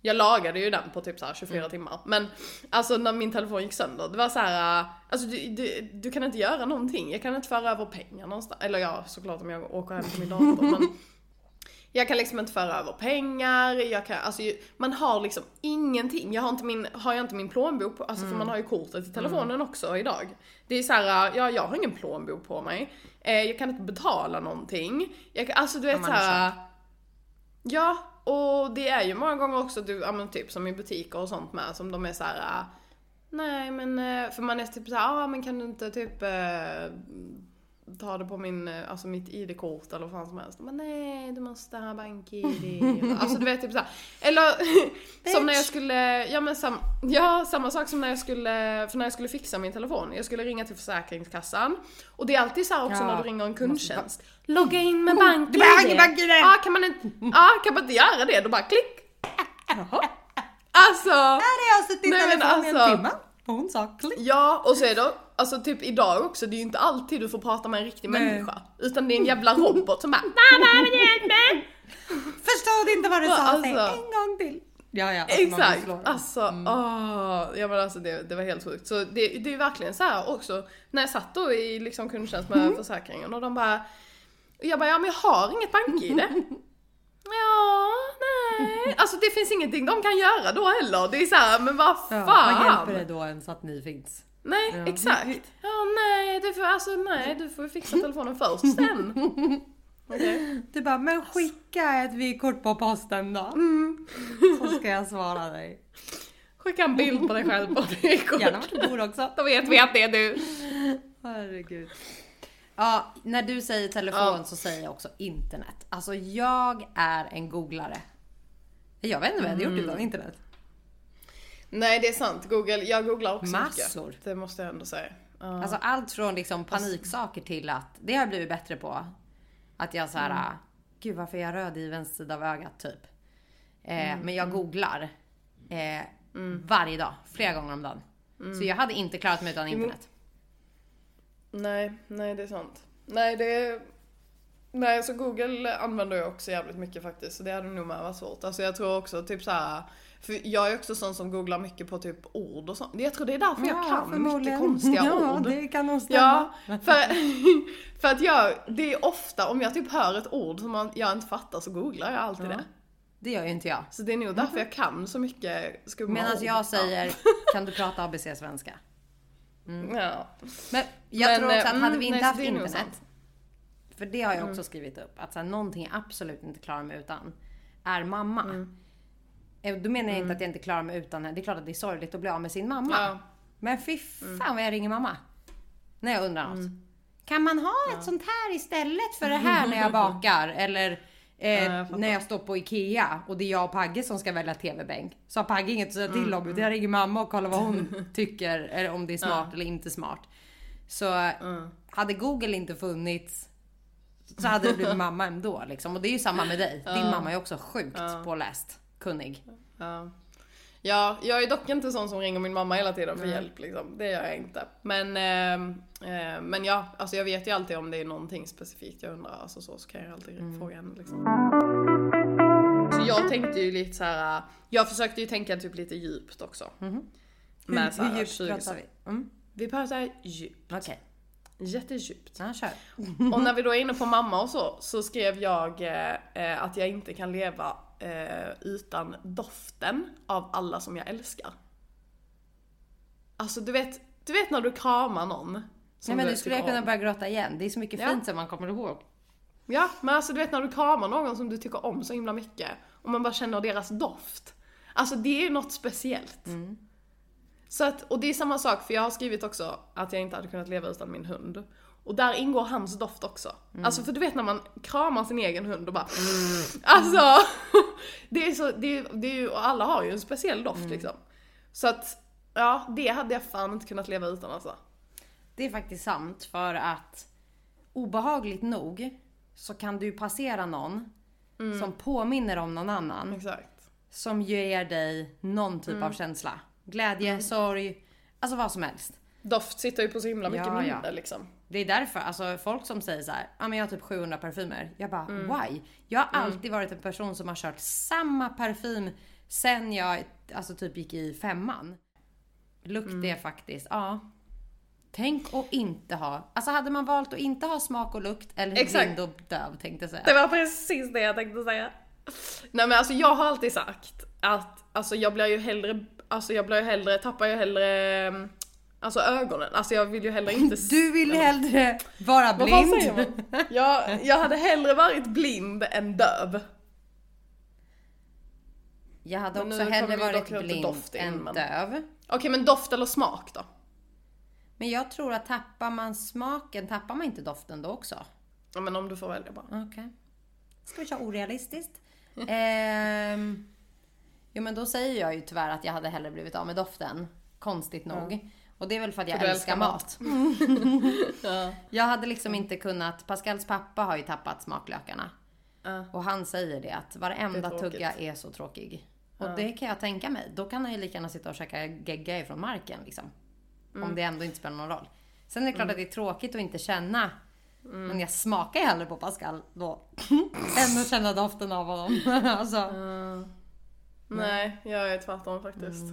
Jag lagade ju den på typ så här 24 timmar. Men alltså när min telefon gick sönder, det var så här, alltså du, du, du kan inte göra någonting. Jag kan inte föra över pengar någonstans. Eller ja, såklart om jag åker hem till min dator. (laughs) men jag kan liksom inte föra över pengar, jag kan, alltså man har liksom ingenting. Jag har inte min, har jag inte min plånbok på, alltså för man har ju kortet i telefonen också idag. Det är så här, ja jag har ingen plånbok på mig. Eh, jag kan inte betala någonting. Jag kan, alltså du vet man så är här. Ja, och det är ju många gånger också, du, ja men typ som i butiker och sånt med, som de är så här. Ah, nej men, eh, för man är typ såhär, ja ah, ja men kan du inte typ eh, ta det på min, eh, alltså mitt ID-kort eller vad fan som helst. Men nej, du måste ha bank-ID. alltså du vet typ såhär. Eller (laughs) som när jag skulle, ja men sam, ja samma sak som när jag skulle, för när jag skulle fixa min telefon. Jag skulle ringa till Försäkringskassan. Och det är alltid så här också Ja. när du ringer en kundtjänst. Logga in med Du behöver bank-ID. bank-ID. Ja, kan man inte, ja kan man inte göra det? Då bara klick. Alltså. Här har jag suttit i telefon i en alltså- timme. Och hon sa klick. Ja, och så är det alltså typ idag också, det är ju inte alltid du får prata med en riktig Nej. människa. Utan det är en jävla robot som bara "Mamma, hjälp (laughs) mig!" Förstod inte vad du sa, Alltså- en gång till. Ja, ja. alltså Exakt! Alltså, åh, ja men alltså det, det var helt sjukt. Så det, det är ju verkligen så här också, när jag satt då i liksom kundtjänst med Mm. försäkringen och de bara, och jag bara, ja men jag har inget bank-id. (laughs) ja, nej. Alltså det finns ingenting de kan göra då heller. Det är så här, men vad Ja, fan. vad hjälper det då ens att ni finns? Nej, Ja. exakt. Ja, nej, du får, alltså, nej, du får fixa telefonen först (laughs) sen. Okej. Du bara, men skicka ett vykort på posten då. Så ska jag svara dig. Skicka en bild på dig själv på det Gärna vart du bor också. Då vet vi att det är du. Herregud. Ja, när du säger telefon Ja. så säger jag också internet. Alltså jag är en googlare. Jag vet inte vad jag hade gjort Mm. utan internet. Nej det är sant, Google, jag googlar också Massor. mycket. Det måste jag ändå säga. Ja. Alltså allt från liksom paniksaker till att, det har jag blivit bättre på. Att jag såhär, Mm. gud varför är jag röd i vänster sida av ögat typ. Eh, Mm, Men jag googlar eh, varje dag, flera gånger om dagen. Mm. Så jag hade inte klarat mig utan internet. Nej, nej det är sant. Nej det är... Nej så Google använder jag också jävligt mycket faktiskt. Så det hade nog med varit svårt. Alltså jag tror också typ så här. För jag är också sån som googlar mycket på typ ord och sånt. Jag tror det är därför jag kan mycket konstiga (laughs) ja, ord. det kan nog stämma. Ja, för, (laughs) för att jag, det är ofta om jag typ hör ett ord som jag inte fattar så googlar jag alltid det. Det gör ju inte jag. Så det är nog därför jag kan så mycket skumma Medan ord. jag säger, (laughs) kan du prata ABC svenska? Ja. Men jag Men, tror också att eh, hade mm, vi nej, inte så haft internet. För det har jag också skrivit upp. Att så här, någonting jag absolut inte klarar mig utan är mamma. Mm. Eh, Då menar jag inte att jag inte klarar mig utan henne. Det är klart att det är sorgligt att bli av med sin mamma. Ja. Men fy Mm. fan vad jag ringer mamma. När jag undrar något. Kan man ha ett sånt här istället för det här när jag (laughs) bakar? Eller eh, jag fattar. när jag står på IKEA och det är jag och Pagge som ska välja TV-bänk. Så har Pagge inget att säga till om. utan Jag ringer mamma och kollar vad hon (laughs) tycker. Eller om det är smart eller inte smart. Så hade Google inte funnits så hade det blivit (laughs) mamma ändå liksom. Och det är ju samma med dig. Din mamma är också sjukt påläst. Kunnig. Ja. ja, jag är dock inte sån som ringer min mamma hela tiden för hjälp liksom. Det gör jag inte. Men, ehm, eh, men ja, alltså jag vet ju alltid om det är någonting specifikt jag undrar. Alltså så, så kan jag alltid fråga henne liksom. Så jag tänkte ju lite så här. jag försökte ju tänka typ lite djupt också. Med så Hur här, djupt 20 pratar vi? Mm. Vi pratar djupt. Okej, Jättedjupt. ja, kör. Och när vi då är inne på mamma och så, så skrev jag eh, att jag inte kan leva eh, utan doften av alla som jag älskar. Alltså du vet, du vet när du kramar någon. Nej men nu skulle jag kunna om. börja gråta igen. Det är så mycket Ja. fint som man kommer ihåg. Ja, men alltså du vet när du kramar någon som du tycker om så himla mycket. Och man bara känner deras doft. Alltså det är ju något speciellt. Mm. Så att, och det är samma sak, för jag har skrivit också att jag inte hade kunnat leva utan min hund. Och där ingår hans doft också. Mm. Alltså för du vet när man kramar sin egen hund och bara Alltså! (laughs) Det är så, det är, det är ju, och alla har ju en speciell doft Mm. liksom. Så att, ja det hade jag fan inte kunnat leva utan alltså. Det är faktiskt sant för att obehagligt nog så kan du passera någon som påminner om någon annan. Exakt. Som ger dig någon typ Mm. av känsla. Glädje, sorg, alltså vad som helst. Doft sitter ju på så himla mycket Ja, ja. minne liksom. Det är därför, alltså folk som säger så här, ja men jag har typ 700 parfymer. Jag bara, Mm. why? Jag har alltid varit en person som har kört samma parfym sen jag alltså typ gick i femman. Lukt Mm. är faktiskt, ja. Tänk att inte ha, alltså hade man valt att inte ha smak och lukt eller Exakt. blind och döv tänkte jag säga. Det var precis det jag tänkte säga. Nej men alltså jag har alltid sagt att alltså jag blir ju hellre, alltså jag blir ju hellre, tappar ju hellre mm, Alltså ögonen, alltså jag vill ju hellre inte Du vill hellre vara Vad blind. säger man? Jag, jag hade hellre varit blind än döv. Jag hade Men också hellre varit blind doft in, än men- döv. Okej men doft eller smak då? Men jag tror att tappar man smaken, tappar man inte doften då också? Ja men om du får välja bara. Okej. Ska vi köra orealistiskt? ehm, jo men då säger jag ju tyvärr att jag hade hellre blivit av med doften. Konstigt nog. Och det är väl för att jag För älskar mat. (laughs) (laughs) Ja. Jag hade liksom inte kunnat, Pascals pappa har ju tappat smaklökarna. Ja. Och han säger det att varenda Det är tugga är så tråkig. Och det kan jag tänka mig. Då kan han ju lika gärna sitta och käka gegga ifrån marken liksom. Mm. Om det ändå inte spelar någon roll. Sen är det klart att det är tråkigt att inte känna. Men jag smakar ju hellre på Pascal då. (laughs) än att känna doften av honom. alltså. Nej, jag är tvärtom faktiskt.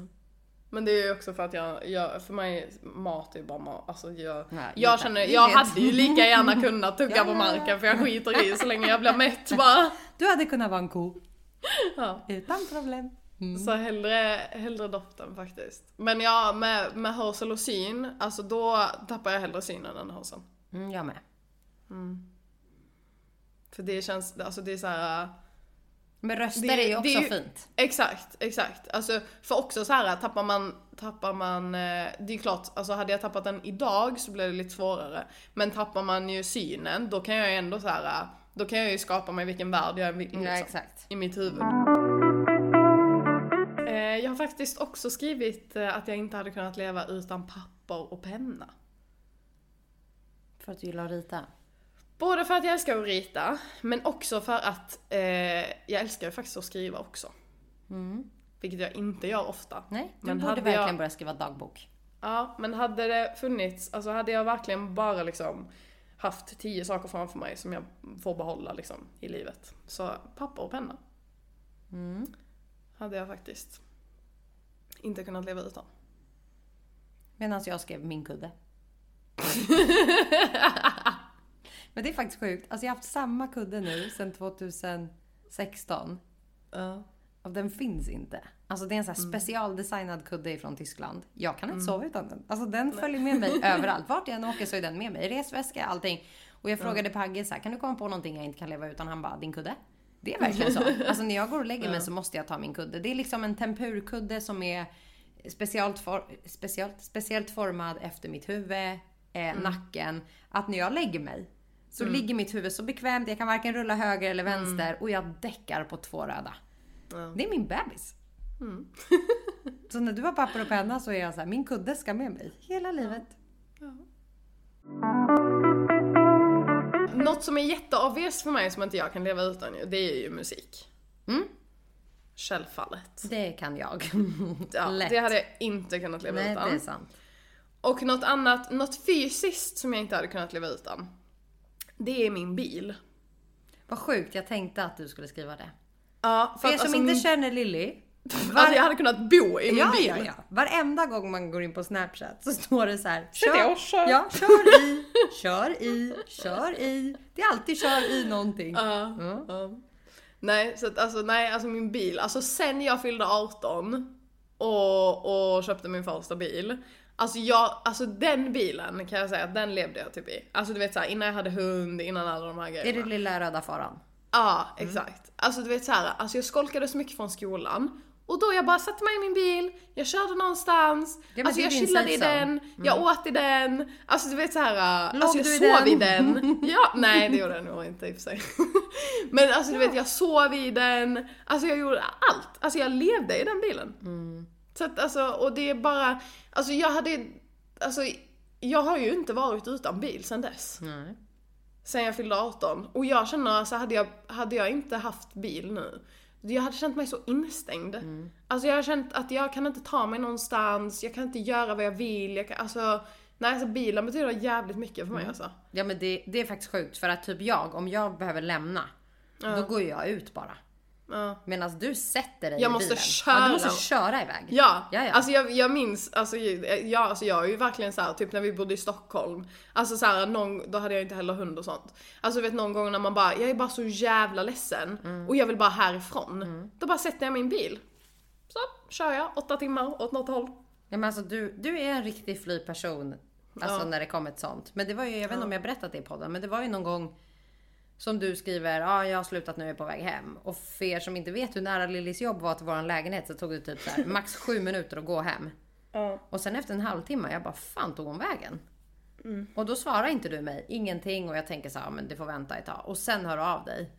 Men det är ju också för att jag, jag för mig, mat är bara mat. Alltså jag, Nej, jag känner, jag hade ju lika gärna (laughs) kunnat tugga Ja, på marken för jag skiter i så länge jag blir (laughs) mätt bara. Du hade kunnat vara en ko. Ja. Utan problem. Så hellre, hellre doften faktiskt. Men ja, med, med hörsel och syn, alltså då tappar jag hellre synen än hörseln. Mm, jag med. För det känns, alltså det är så här. Men röster Det- är ju också är ju- fint. Exakt, exakt. Alltså, för också så här, tappar man, tappar man, eh, det är klart, alltså hade jag tappat den idag så blir det lite svårare. Men tappar man ju synen, då kan jag ju ändå så här, då kan jag ju skapa mig vilken värld jag vill liksom, Ja, exakt. i mitt huvud. Eh, Jag har faktiskt också skrivit eh, att jag inte hade kunnat leva utan papper och penna. För att du gillar att rita. Både för att jag älskar att rita, men också för att eh, jag älskar faktiskt att skriva också. Vilket jag inte gör ofta. Nej, du Men borde verkligen jag- börja skriva dagbok. Ja, men hade det funnits, alltså hade jag verkligen bara liksom haft tio saker framför mig som jag får behålla liksom i livet. Så papper och penna. Hade jag faktiskt inte kunnat leva utan. Medan jag skrev min kudde. (laughs) Men det är faktiskt sjukt. Alltså jag har haft samma kudde nu sedan 2016. Ja. Och den finns inte. Alltså det är en sån här Mm. specialdesignad kudde från Tyskland. Jag kan inte sova utan den. Alltså den följer med mig (laughs) överallt. Vart jag än åker så är den med mig. Resväska, allting. Och jag frågade Pagge så här, kan du komma på någonting jag inte kan leva utan? Han bara, din kudde? Det är verkligen så. (laughs) Alltså när jag går och lägger mig så måste jag ta min kudde. Det är liksom en tempurkudde som är speciellt, for, speciellt, speciellt formad efter mitt huvud, eh, nacken. Att när jag lägger mig så ligger mitt huvud så bekvämt. Jag kan varken rulla höger eller vänster och jag däckar på två röda. Det är min bebis. (laughs) så när du har papper och penna så är jag så här, min kudde ska med mig hela livet. Något som är jätteobvious för mig som inte jag kan leva utan det är ju musik. Mm. Självfallet. Det kan jag. (laughs) Ja, Lätt. det hade jag inte kunnat leva Nej, utan. det är sant. Och något annat, något fysiskt som jag inte hade kunnat leva utan. Det är min bil. Vad sjukt, jag tänkte att du skulle skriva det. Ja, För er att som alltså inte min, känner Lilly. Alltså jag hade kunnat bo i min Ja, bil. ja, ja. Varenda gång man går in på Snapchat så står det så här. Och kör? Ja, kör i, kör i, kör i. Det är alltid kör i någonting. Ja, ja. Nej, så att, alltså, nej, alltså min bil. Alltså sen jag fyllde 18 och, och köpte min första bil. Alltså jag, alltså den bilen kan jag säga att den levde jag typ i. Alltså du vet såhär innan jag hade hund, innan alla de här Är grejerna. det lilla röda faran? Ja, exakt. Alltså du vet så här, alltså jag skolkade så mycket från skolan. Och då jag bara satte mig i min bil, jag körde någonstans, men alltså är jag chillade i den, jag åt i den, alltså du vet så här, Låg alltså jag du i sov i den? den. (laughs) Ja, nej det gjorde jag nog inte i och för sig. (laughs) Men alltså du vet jag sov i den, alltså jag gjorde allt. Alltså jag levde i den bilen. Mm. Så att alltså, och det är bara, alltså jag hade, alltså jag har ju inte varit utan bil sedan dess. Nej. Sen jag fyllde 18. Och jag känner alltså hade jag, hade jag inte haft bil nu, jag hade känt mig så instängd. Alltså jag har känt att jag kan inte ta mig någonstans, jag kan inte göra vad jag vill, jag kan, alltså Nej alltså bilen betyder jävligt mycket för mig alltså. Ja men det, det är faktiskt sjukt för att typ jag, om jag behöver lämna, då går jag ut bara. Ja. Medan du sätter dig Jag i måste bilen. köra. Ja, du måste köra iväg. Ja, Ja, ja. alltså jag, jag minns, alltså jag, alltså jag är ju verkligen så här, typ när vi bodde i Stockholm. Alltså så här, någon, då hade jag inte heller hund och sånt. Alltså vet någon gång när man bara, jag är bara så jävla ledsen Mm. och jag vill bara härifrån. Då bara sätter jag min bil. Så kör jag åtta timmar åt något håll. Ja, men alltså, du, du är en riktig flyperson. Alltså Ja. när det kommer till sånt. Men det var ju, jag vet inte om jag berättat det i podden, men det var ju någon gång som du skriver, ja ah, jag har slutat nu, jag är på väg hem. Och för er som inte vet hur nära Lillis jobb var till våran lägenhet så tog det typ så här, (laughs) max sju minuter att gå hem. Ja. Och sen efter en halvtimme, jag bara fan tog hon vägen? Mm. Och då svarar inte du mig, ingenting och jag tänker så här, "Ja, men det får vänta ett tag. Och sen hör du av dig.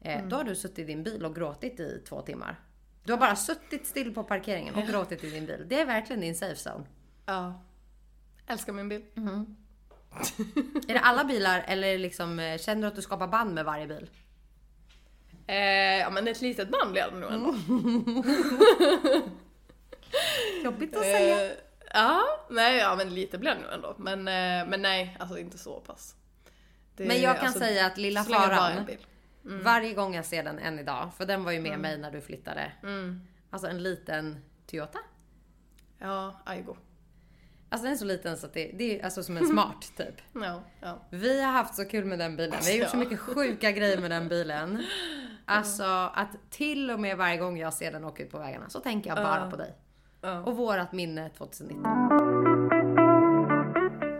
Eh, Mm. Då har du suttit i din bil och gråtit i två timmar. Du har bara suttit still på parkeringen och gråtit i din bil. Det är verkligen din safe zone. Ja. Älskar min bil. Är det alla bilar eller liksom, eh, känner du att du skapar band med varje bil? Eh, ja men ett litet band blir det nog ändå. (laughs) Jobbigt att säga. Eh, ja, nej ja men lite blir det nog ändå. Men, eh, men nej, alltså inte så pass. Det- Men jag kan alltså, säga att Lilla Faran, bil. varje gång jag ser den än idag, för den var ju med Mm. mig när du flyttade. Alltså en liten Toyota. Ja, Aigo. Alltså den är så liten så att det, det är alltså som en (laughs) smart typ. Ja, ja. Vi har haft så kul med den bilen. Vi har gjort så mycket sjuka grejer med den bilen. (laughs) Alltså att till och med varje gång jag ser den åka ut på vägarna så tänker jag bara på dig. Och vårat minne 2019.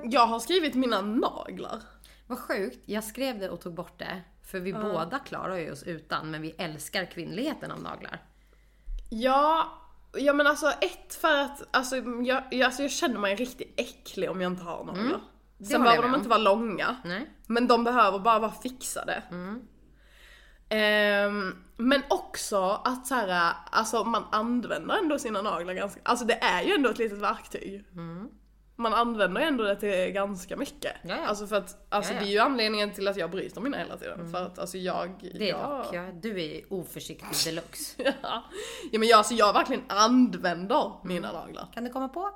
Jag har skrivit mina naglar. Vad sjukt. Jag skrev det och tog bort det. För vi båda klarar ju oss utan, men vi älskar kvinnligheten av naglar. Ja, ja men alltså ett för att alltså jag, jag, alltså, jag känner mig riktigt äcklig om jag inte har naglar. Mm. Sen behöver de inte vara långa. Nej. Men de behöver bara vara fixade. Mm. Ehm, men också att så här, alltså man använder ändå sina naglar ganska, alltså det är ju ändå ett litet verktyg. Man använder ändå det till ganska mycket. Mm. Ja, ja. Alltså för att, alltså Ja, ja. det är ju anledningen till att jag bryter mina hela tiden. För att alltså jag, Det är jag, dock. Ja, du är oförsiktig (laughs) deluxe. ja. ja men jag, alltså jag verkligen använder mina naglar. Kan du komma på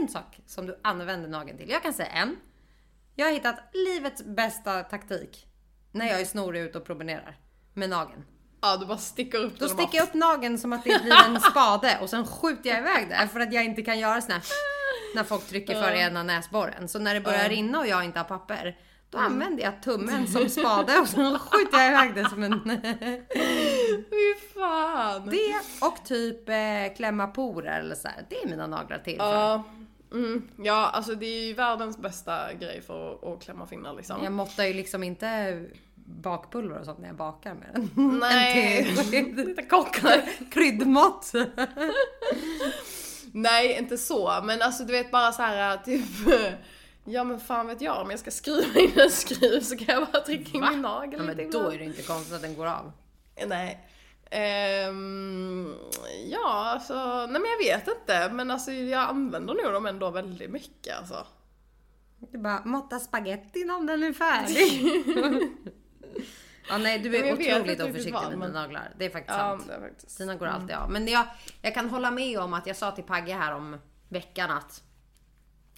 en sak som du använder nageln till? Jag kan säga en. Jag har hittat livets bästa taktik när jag är snorig ute och promenerar med nageln. Ja du bara sticker upp Då den sticker jag upp nageln som att det blir en spade och sen skjuter jag iväg det för att jag inte kan göra sån här när folk trycker för ena näsborren. Så när det börjar rinna och jag inte har papper, då Mm. använder jag tummen (laughs) som spade och sen skjuter jag iväg det som en... (laughs) Fy fan! Det och typ eh, klämma porer eller så här. Det är mina naglar till för. Ja, mm, ja alltså det är ju världens bästa grej för att, att klämma finnar liksom. Jag måttar ju liksom inte bakpulver och sånt när jag bakar med den. (laughs) Nej. Lite kockar. Kryddmått. Nej, inte så. Men alltså du vet bara så här typ (laughs) Ja men fan vet jag, om jag ska skruva in en skruv så kan jag bara trycka in Va? min nagel Ja, men då är det inte konstigt att den går av. Nej. Ehm, ja, alltså, nej men jag vet inte. Men alltså jag använder nog dem ändå väldigt mycket alltså. Du bara måtta spagettin om den är färdig. (laughs) (laughs) ja nej du är otroligt oförsiktig med men- dina naglar. Det är faktiskt Ja, sant. är faktiskt. Dina går alltid av. Men jag, jag kan hålla med om att jag sa till Pagge här om veckan att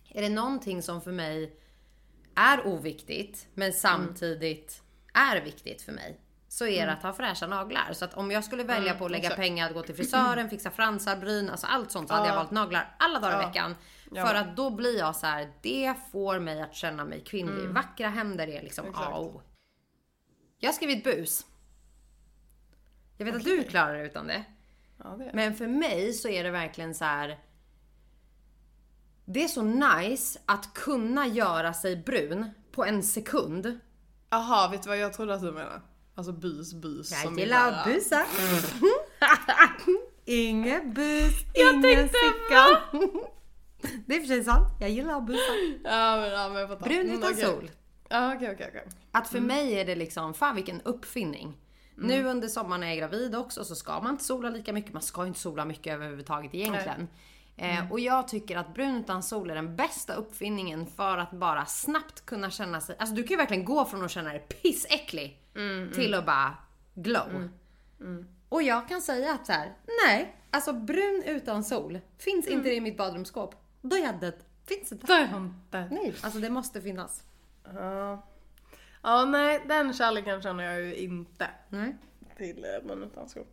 är det någonting som för mig är oviktigt men samtidigt är viktigt för mig så är det att ha fräscha naglar. Så att om jag skulle välja på att lägga exakt. pengar att gå till frisören, (clears throat) fixa fransar, bryn, alltså allt sånt så hade jag valt naglar alla dagar i veckan. Ja. För att då blir jag så här, det får mig att känna mig kvinnlig. Vackra händer är liksom A och. Jag har skrivit bus. Jag vet att du klarar det utan det. Ja, det. Men för mig så är det verkligen så här. Det är så nice att kunna göra sig brun på en sekund. Jaha, vet du vad jag trodde att du menade? Alltså bus, bus. Jag gillar att busa. (laughs) Ingen bus, ingen sickan. Det är för sig sant. Jag gillar att busa. Ja men, ja, men jag. Brun Mm, utan okej. sol. Ja okej okej okej. Att för mig är det liksom, fan vilken uppfinning. Nu Mm. under sommaren när jag är gravid också så ska man inte sola lika mycket. Man ska inte sola mycket överhuvudtaget egentligen. Mm. Eh, och jag tycker att brun utan sol är den bästa uppfinningen för att bara snabbt kunna känna sig, alltså du kan ju verkligen gå från att känna dig pissäcklig Mm, till att bara glow. Och jag kan säga att så här, nej, alltså brun utan sol, finns Mm. inte det i mitt badrumsskåp, då är jag död. Finns inte. Det inte. Nej, alltså det måste finnas. Ja. ja nej den kärleken känner jag ju inte Nej. till eh, mun utan skor.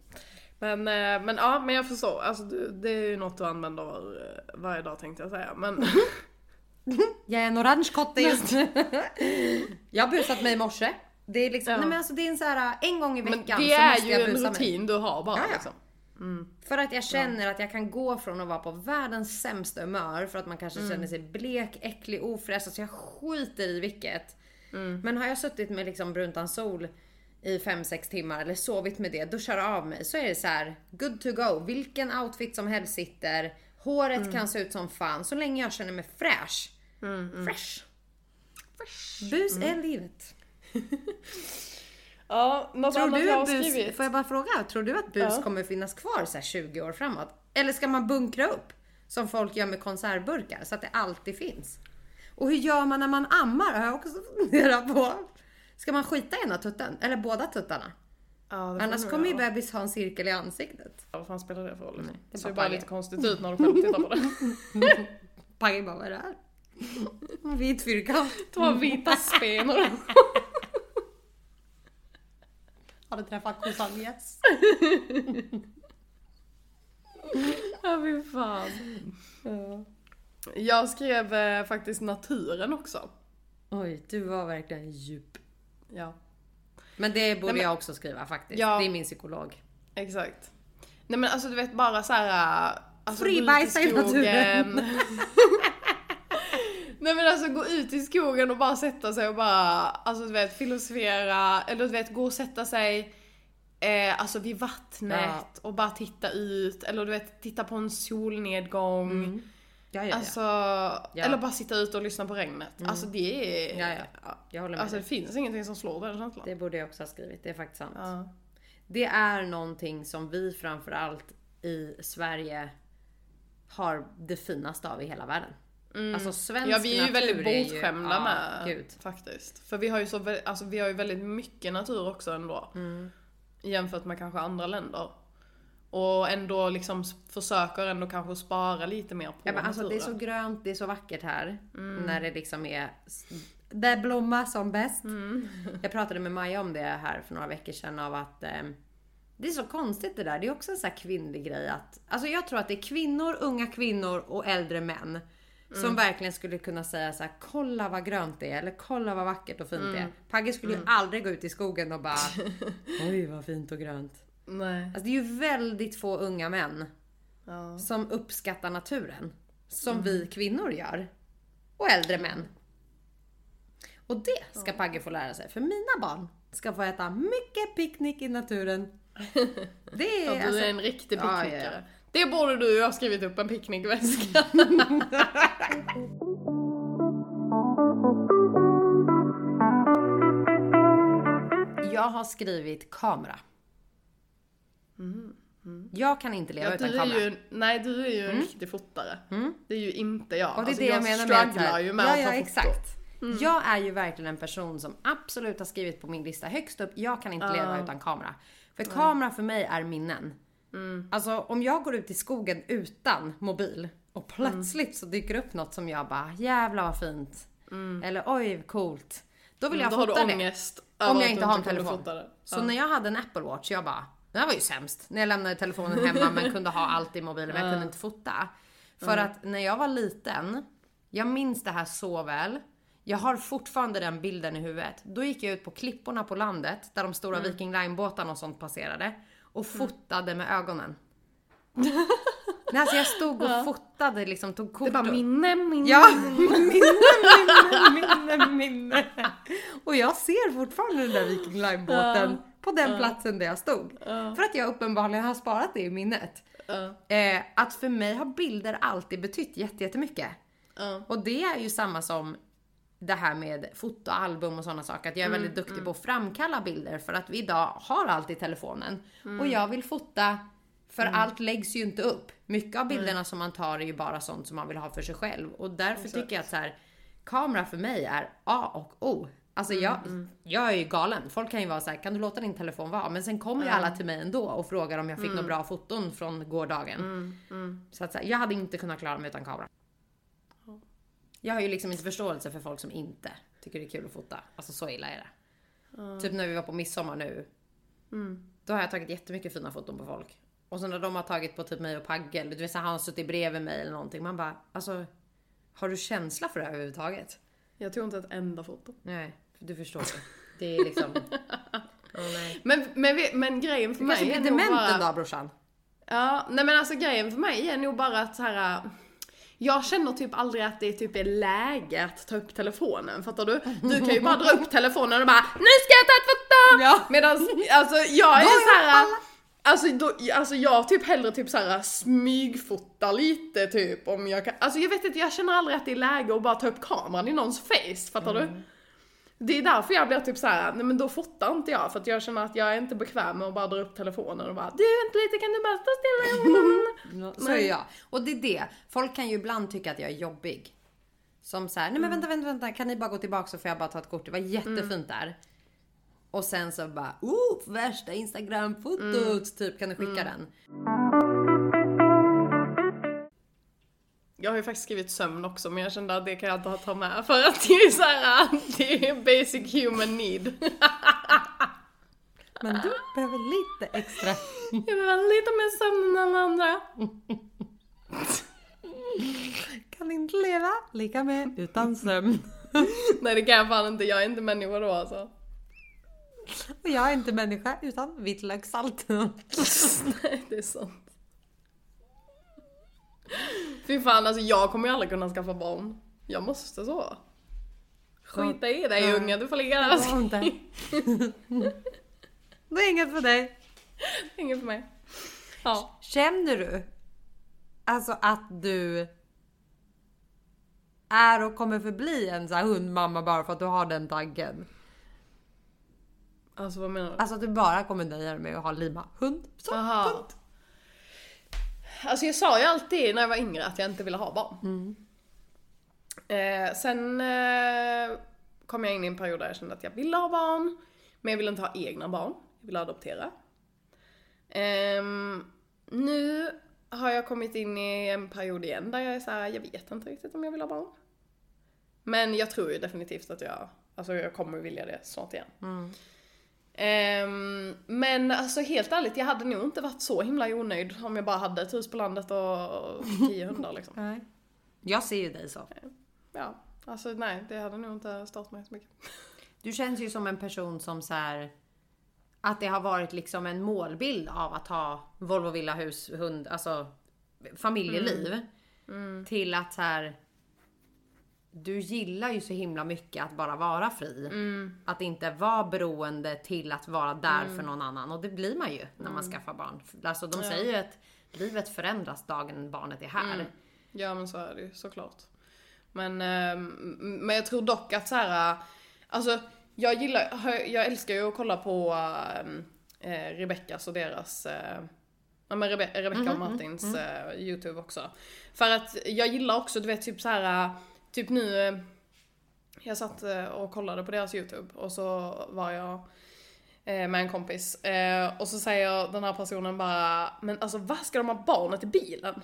Men, eh, men ja men jag förstår, alltså du- det är ju något du använder var, varje dag tänkte jag säga. Men (laughs) Jag är en orange kotte just nu. jag har busat mig i morse. Det är liksom, Ja. nej men alltså det är en så här, en gång i Men veckan det så är måste ju jag en busa rutin mig. du har bara Ja, ja. liksom. För att jag känner att jag kan gå från att vara på världens sämsta humör för att man Mm. kanske känner sig blek, äcklig, ofräsch. Alltså jag skiter i vilket. Mm. Men har jag suttit med liksom bruntan sol i 5-6 timmar eller sovit med det, det av mig. Så är det så här, good to go. Vilken outfit som helst sitter. Håret Mm. kan se ut som fan så länge jag känner mig fräsch. Fresh. Bus är livet. (laughs) Ja, något Tror annat du jag har att bus, skrivit. får jag bara fråga, tror du att bus Ja. kommer finnas kvar så här 20 år framåt? Eller ska man bunkra upp? Som folk gör med konservburkar så att det alltid finns. Och hur gör man när man ammar? Har jag också (laughs) funderat på. Ska man skita i ena tutten? Eller båda tuttarna? Ja, Annars kommer ju bebis ha en cirkel i ansiktet. Ja, Vad fan spelar det för roll? det är det ser ju bara lite konstigt ut när du själv tittar på det. (laughs) Pagge bara, vad är det här? En vit fyrkant. (laughs) Två vita spenor. Har du träffat kossan Yes? (laughs) Ja fy fan. Jag skrev eh, faktiskt naturen också. Oj, du var verkligen djup. Ja, Men det borde Nej, men- jag också skriva faktiskt. Ja. Det är min psykolog. exakt. Nej men alltså du vet bara så här. Alltså, gå ut i naturen. (laughs) Nej men alltså gå ut i skogen och bara sätta sig och bara, alltså du vet filosofera, eller du vet gå och sätta sig eh, alltså vid vattnet Ja. och bara titta ut, eller du vet titta på en solnedgång. Ja, ja, Alltså, eller bara sitta ute och lyssna på regnet. Alltså det är... ja, ja, ja. Jag håller med Alltså det finns ingenting som slår den känslan. Det borde jag också ha skrivit. Det är faktiskt sant. Det är någonting som vi framförallt i Sverige har det finaste av i hela världen. Alltså svensk Mm. Ja vi är ju väldigt bortskämda ja, med Gud. faktiskt. För vi har ju så, alltså vi har ju väldigt mycket natur också ändå. Mm. Jämfört med kanske andra länder. Och ändå liksom försöker ändå kanske spara lite mer på Ja, men alltså, det är så grönt, det är så vackert här. Mm. När det liksom är det blommar som bäst. Mm. (laughs) Jag pratade med Maja om det här för några veckor sedan av att eh, det är så konstigt det där. Det är också en sån här kvinnlig grej att alltså jag tror att det är kvinnor, unga kvinnor och äldre män som Mm. verkligen skulle kunna säga så här: kolla vad grönt det är eller kolla vad vackert och fint det Mm. är. Pagge skulle ju aldrig gå ut i skogen och bara (laughs) oj vad fint och grönt. Nej. Alltså det är ju väldigt få unga män Ja. som uppskattar naturen. Som Mm. vi kvinnor gör. Och äldre män. Och det ska Pagge få lära sig. För mina barn ska få äta mycket picknick i naturen. (laughs) Det är Ja, du alltså... är en riktig Ja, ja, picknickare. ja. Det borde du ju ha skrivit upp en picknickväska. Jag har skrivit kamera. Jag kan inte leva Ja, utan är kamera. ju, nej du är ju en riktig fotare. Det är ju inte jag. Och det är alltså, det jag, jag menar med strugglar här- ju med ja, att ja, ta foto. exakt. Jag är ju verkligen en person som absolut har skrivit på min lista högst upp. Jag kan inte leva utan kamera. För kamera för mig är minnen. Alltså om jag går ut i skogen utan mobil och plötsligt så dyker upp något som jag bara jävlar vad fint. Eller oj coolt. Då vill jag Då har fota du det. ångest Om över jag inte du har en telefon. det. Så när jag hade en Apple Watch, jag bara, det här var ju sämst. När jag lämnade telefonen hemma men kunde ha allt i mobilen men jag kunde inte fota. För att när jag var liten, jag minns det här så väl. Jag har fortfarande den bilden i huvudet. Då gick jag ut på klipporna på landet där de stora Viking Line-båtarna och sånt passerade och fotade med ögonen. (laughs) Nej, alltså jag stod och fotade liksom, tog kort. Det och- minne, minne, Ja, minne. minne, minne, minne. Och jag ser fortfarande den där Viking Line-båten på den platsen där jag stod. För att jag uppenbarligen har sparat det i minnet. Ja, Eh, att för mig har bilder alltid betytt jätte- jättemycket. ja. Och det är ju samma som det här med fotoalbum och sådana saker. Att jag är väldigt duktig på att framkalla bilder för att vi idag har allt i telefonen. Och jag vill fota för allt läggs ju inte upp. Mycket av bilderna som man tar är ju bara sånt som man vill ha för sig själv. Och därför tycker jag att så här, kamera för mig är A och O. Alltså jag, jag är ju galen. Folk kan ju vara så här, kan du låta din telefon vara? Men sen kommer ju alla till mig ändå och frågar om jag fick några bra foton från gårdagen. Så att så här, jag hade inte kunnat klara mig utan kamera. Jag har ju liksom inte förståelse för folk som inte tycker det är kul att fota. Alltså så illa är det. Typ när vi var på midsommar nu. Då har jag tagit jättemycket fina foton på folk. Och så när de har tagit på typ mig och Pagge, eller du vet så han har suttit bredvid mig eller någonting. Man bara, alltså har du känsla för det här överhuvudtaget? Jag tog inte ett enda foto. Nej, du förstår. Det, det är liksom... (laughs) Nej. Men, men, men grejen för Du kanske mig blir är nog dement bara... en dag brorsan. Ja, nej men alltså grejen för mig är nog bara att så här. Jag känner typ aldrig att det typ är läge att ta upp telefonen, fattar du? Du kan ju bara dra upp telefonen och bara Nu ska jag ta ett foto! Ja. Medan alltså jag är Då är så här. alla- Alltså, då, alltså jag typ hellre typ så här smygfotar lite typ om jag kan, alltså jag vet inte, jag känner aldrig att det är läge att bara ta upp kameran i någons face, fattar du? Det är därför jag blir typ så här, nej men då fotar inte jag för att jag känner att jag är inte bekväm med att bara dra upp telefonen och bara Du vänta lite kan du bara stå stilla? (laughs) Så är jag. Och det är det. Folk kan ju ibland tycka att jag är jobbig. Som så här, nej men vänta, vänta, vänta, kan ni bara gå tillbaka så får jag bara ta ett kort. Det var jättefint där. Och sen så bara, oh, värsta Instagram-fotot, typ, kan du skicka den? Jag har ju faktiskt skrivit sömn också men jag kände att det kan jag inte ta med för att det är så här, (laughs) det är basic human need. (laughs) Men du behöver lite extra. (laughs) Jag behöver lite mer sömn än alla andra. Kan inte leva lika med utan sömn. Nej det kan jag fan inte, jag är inte människa då alltså. Och jag är inte människa utan vitlökssalt. Nej det är sant. Fy fan alltså jag kommer ju aldrig kunna skaffa barn. Jag måste så. Skita i dig Ja. unge, du får ligga där. Det går inte. (laughs) Det är inget för dig. Inget för mig. Ja. Känner du alltså att du är och kommer förbli en sån här hundmamma bara för att du har den tanken? Alltså vad menar du? Alltså att du bara kommer nöja dig med att ha Lima hund. Så, Aha. punkt. Alltså jag sa ju alltid när jag var yngre att jag inte ville ha barn. Eh, sen eh, kom jag in i en period där jag kände att jag ville ha barn, men jag ville inte ha egna barn. Jag ville adoptera. Ehm, nu har jag kommit in i en period igen där jag är så här, jag vet inte riktigt om jag vill ha barn. Men jag tror ju definitivt att jag, alltså jag kommer vilja det snart igen. Ehm, men alltså helt ärligt, jag hade nog inte varit så himla onöjd om jag bara hade ett hus på landet och tio hundar (laughs) liksom. Nej. Jag ser ju dig så. Ja, alltså nej, det hade nog inte stört mig så mycket. Du känns ju som en person som så här att det har varit liksom en målbild av att ha Volvo villa, hus, hund, alltså familjeliv. Till att så här. Du gillar ju så himla mycket att bara vara fri. Att inte vara beroende till att vara där för någon annan. Och det blir man ju när man skaffar barn. Alltså de säger ju att livet förändras dagen barnet är här. Ja men så är det ju såklart. Men, ehm, men jag tror dock att så här, alltså jag gillar, jag älskar ju att kolla på ehm, eh, Rebeckas och deras eh, Ja men Rebe- Rebecca och Martins eh, YouTube också. För att jag gillar också, du vet typ så här typ nu eh, Jag satt eh, och kollade på deras YouTube och så var jag eh, med en kompis och så säger den här personen bara Men alltså vad ska de ha barnet i bilen?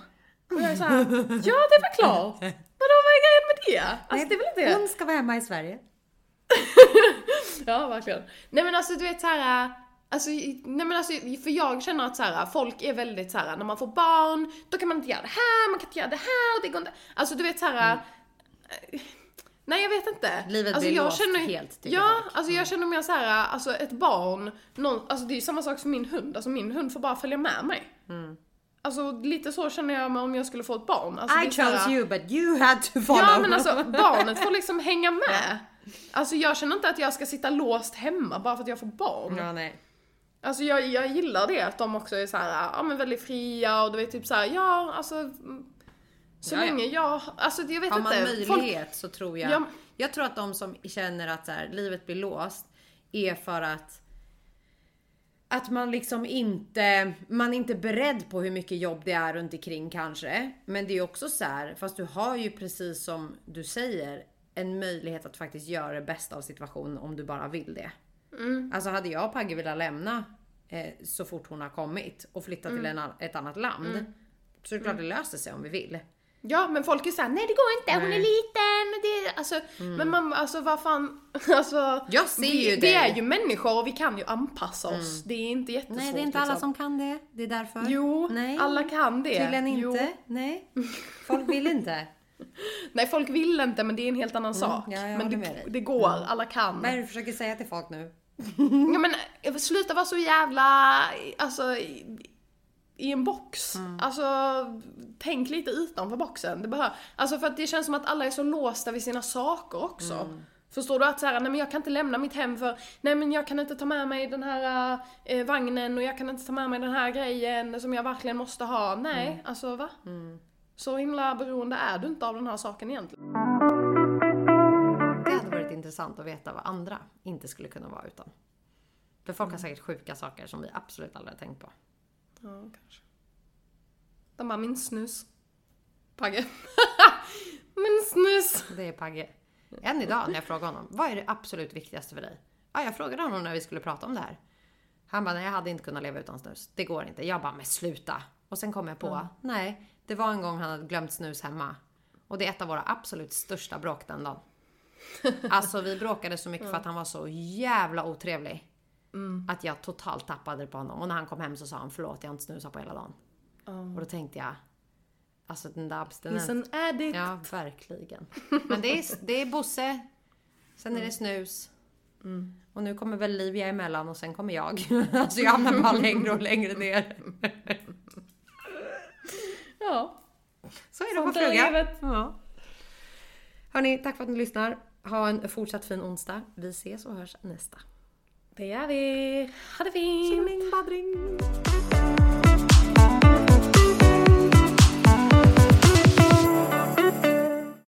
Och jag är såhär, (laughs) ja det är väl klart! Vadå vad är grejen med det? Alltså det är väl inte Hon ska vara hemma i Sverige. (laughs) Ja, verkligen. Nej men alltså du vet så här. Alltså, nej men alltså, för jag känner att så här, folk är väldigt så här, när man får barn, då kan man inte göra det här, man kan inte göra det här, det går inte. Alltså du vet så här. eh, Nej jag vet inte. Livet alltså, blir jag låst känner, helt, tycker Ja, folk. Alltså jag känner mer så här, alltså ett barn, någon, alltså det är ju samma sak som min hund, alltså min hund får bara följa med mig. Mm. Alltså lite så känner jag mig om jag skulle få ett barn. Alltså, I så här- chose you but you had to follow. Ja men alltså barnet får liksom (laughs) hänga med. Alltså jag känner inte att jag ska sitta låst hemma bara för att jag får barn. Ja, nej. Alltså jag, jag gillar det att de också är så här, ja men väldigt fria och du vet typ så här, ja alltså så Ja, länge jag, alltså jag vet Har man inte. Folk, möjlighet så tror jag. Ja. Jag tror att de som känner att så här, livet blir låst är för att att man liksom inte, man är inte beredd på hur mycket jobb det är runt omkring kanske. Men det är också så här, fast du har ju precis som du säger en möjlighet att faktiskt göra det bästa av situationen om du bara vill det. Alltså hade jag och Pagge velat lämna eh, så fort hon har kommit och flytta till en, ett annat land. Så är det klart det löser sig om vi vill. Ja men folk är såhär, nej det går inte, hon är Nej. liten. och Det, alltså, Men man, alltså vad fan, (laughs) alltså. Jag ser vi, ju vi är ju människor och vi kan ju anpassa oss. Det är inte jättesvårt Nej, det är inte alla liksom. som kan det. Det är därför. Jo, Nej. alla kan det. Tydligen inte. Jo. Nej. (laughs) Folk vill inte. Nej folk vill inte men det är en helt annan sak. ja, men det, det går, alla kan. Vad är det du försöker säga till folk nu? (laughs) Ja men eh, sluta vara så jävla, alltså i, en box. Alltså tänk lite utanför boxen. Det behöver, alltså för att det känns som att alla är så låsta vid sina saker också. Förstår du att så här, nej men jag kan inte lämna mitt hem för, nej men jag kan inte ta med mig den här eh, vagnen och jag kan inte ta med mig den här grejen som jag verkligen måste ha. Nej, alltså va? Så himla beroende är du inte av den här saken egentligen. Det hade varit intressant att veta vad andra inte skulle kunna vara utan. För folk har säkert sjuka saker som vi absolut aldrig har tänkt på. Ja, kanske. De bara, min snus. Pagge. (laughs) min snus. Det är Pagge. Än idag när jag frågar honom, vad är det absolut viktigaste för dig? Ja, jag frågade honom när vi skulle prata om det här. Han bara, nej jag hade inte kunnat leva utan snus. Det går inte. Jag bara, men sluta. Och sen kom jag på, nej, det var en gång han hade glömt snus hemma. Och det är ett av våra absolut största bråk den dagen. (laughs) Alltså vi bråkade så mycket för att han var så jävla otrevlig. Att jag totalt tappade det på honom. Och när han kom hem så sa han, förlåt jag har inte snusat på hela dagen. Och då tänkte jag, alltså den där He's abstinensen. an addict. Ja, verkligen. Men det är, det är Bosse, sen är det snus. Och nu kommer väl Livia emellan och sen kommer jag. (laughs) Alltså jag hamnar bara längre och längre ner. (laughs) Ja. Så är det Sånt på livet. Ja. Hörni, tack för att ni lyssnar. Ha en fortsatt fin onsdag. Vi ses och hörs nästa. Det gör vi. Ha det fint! Tjingeling badring!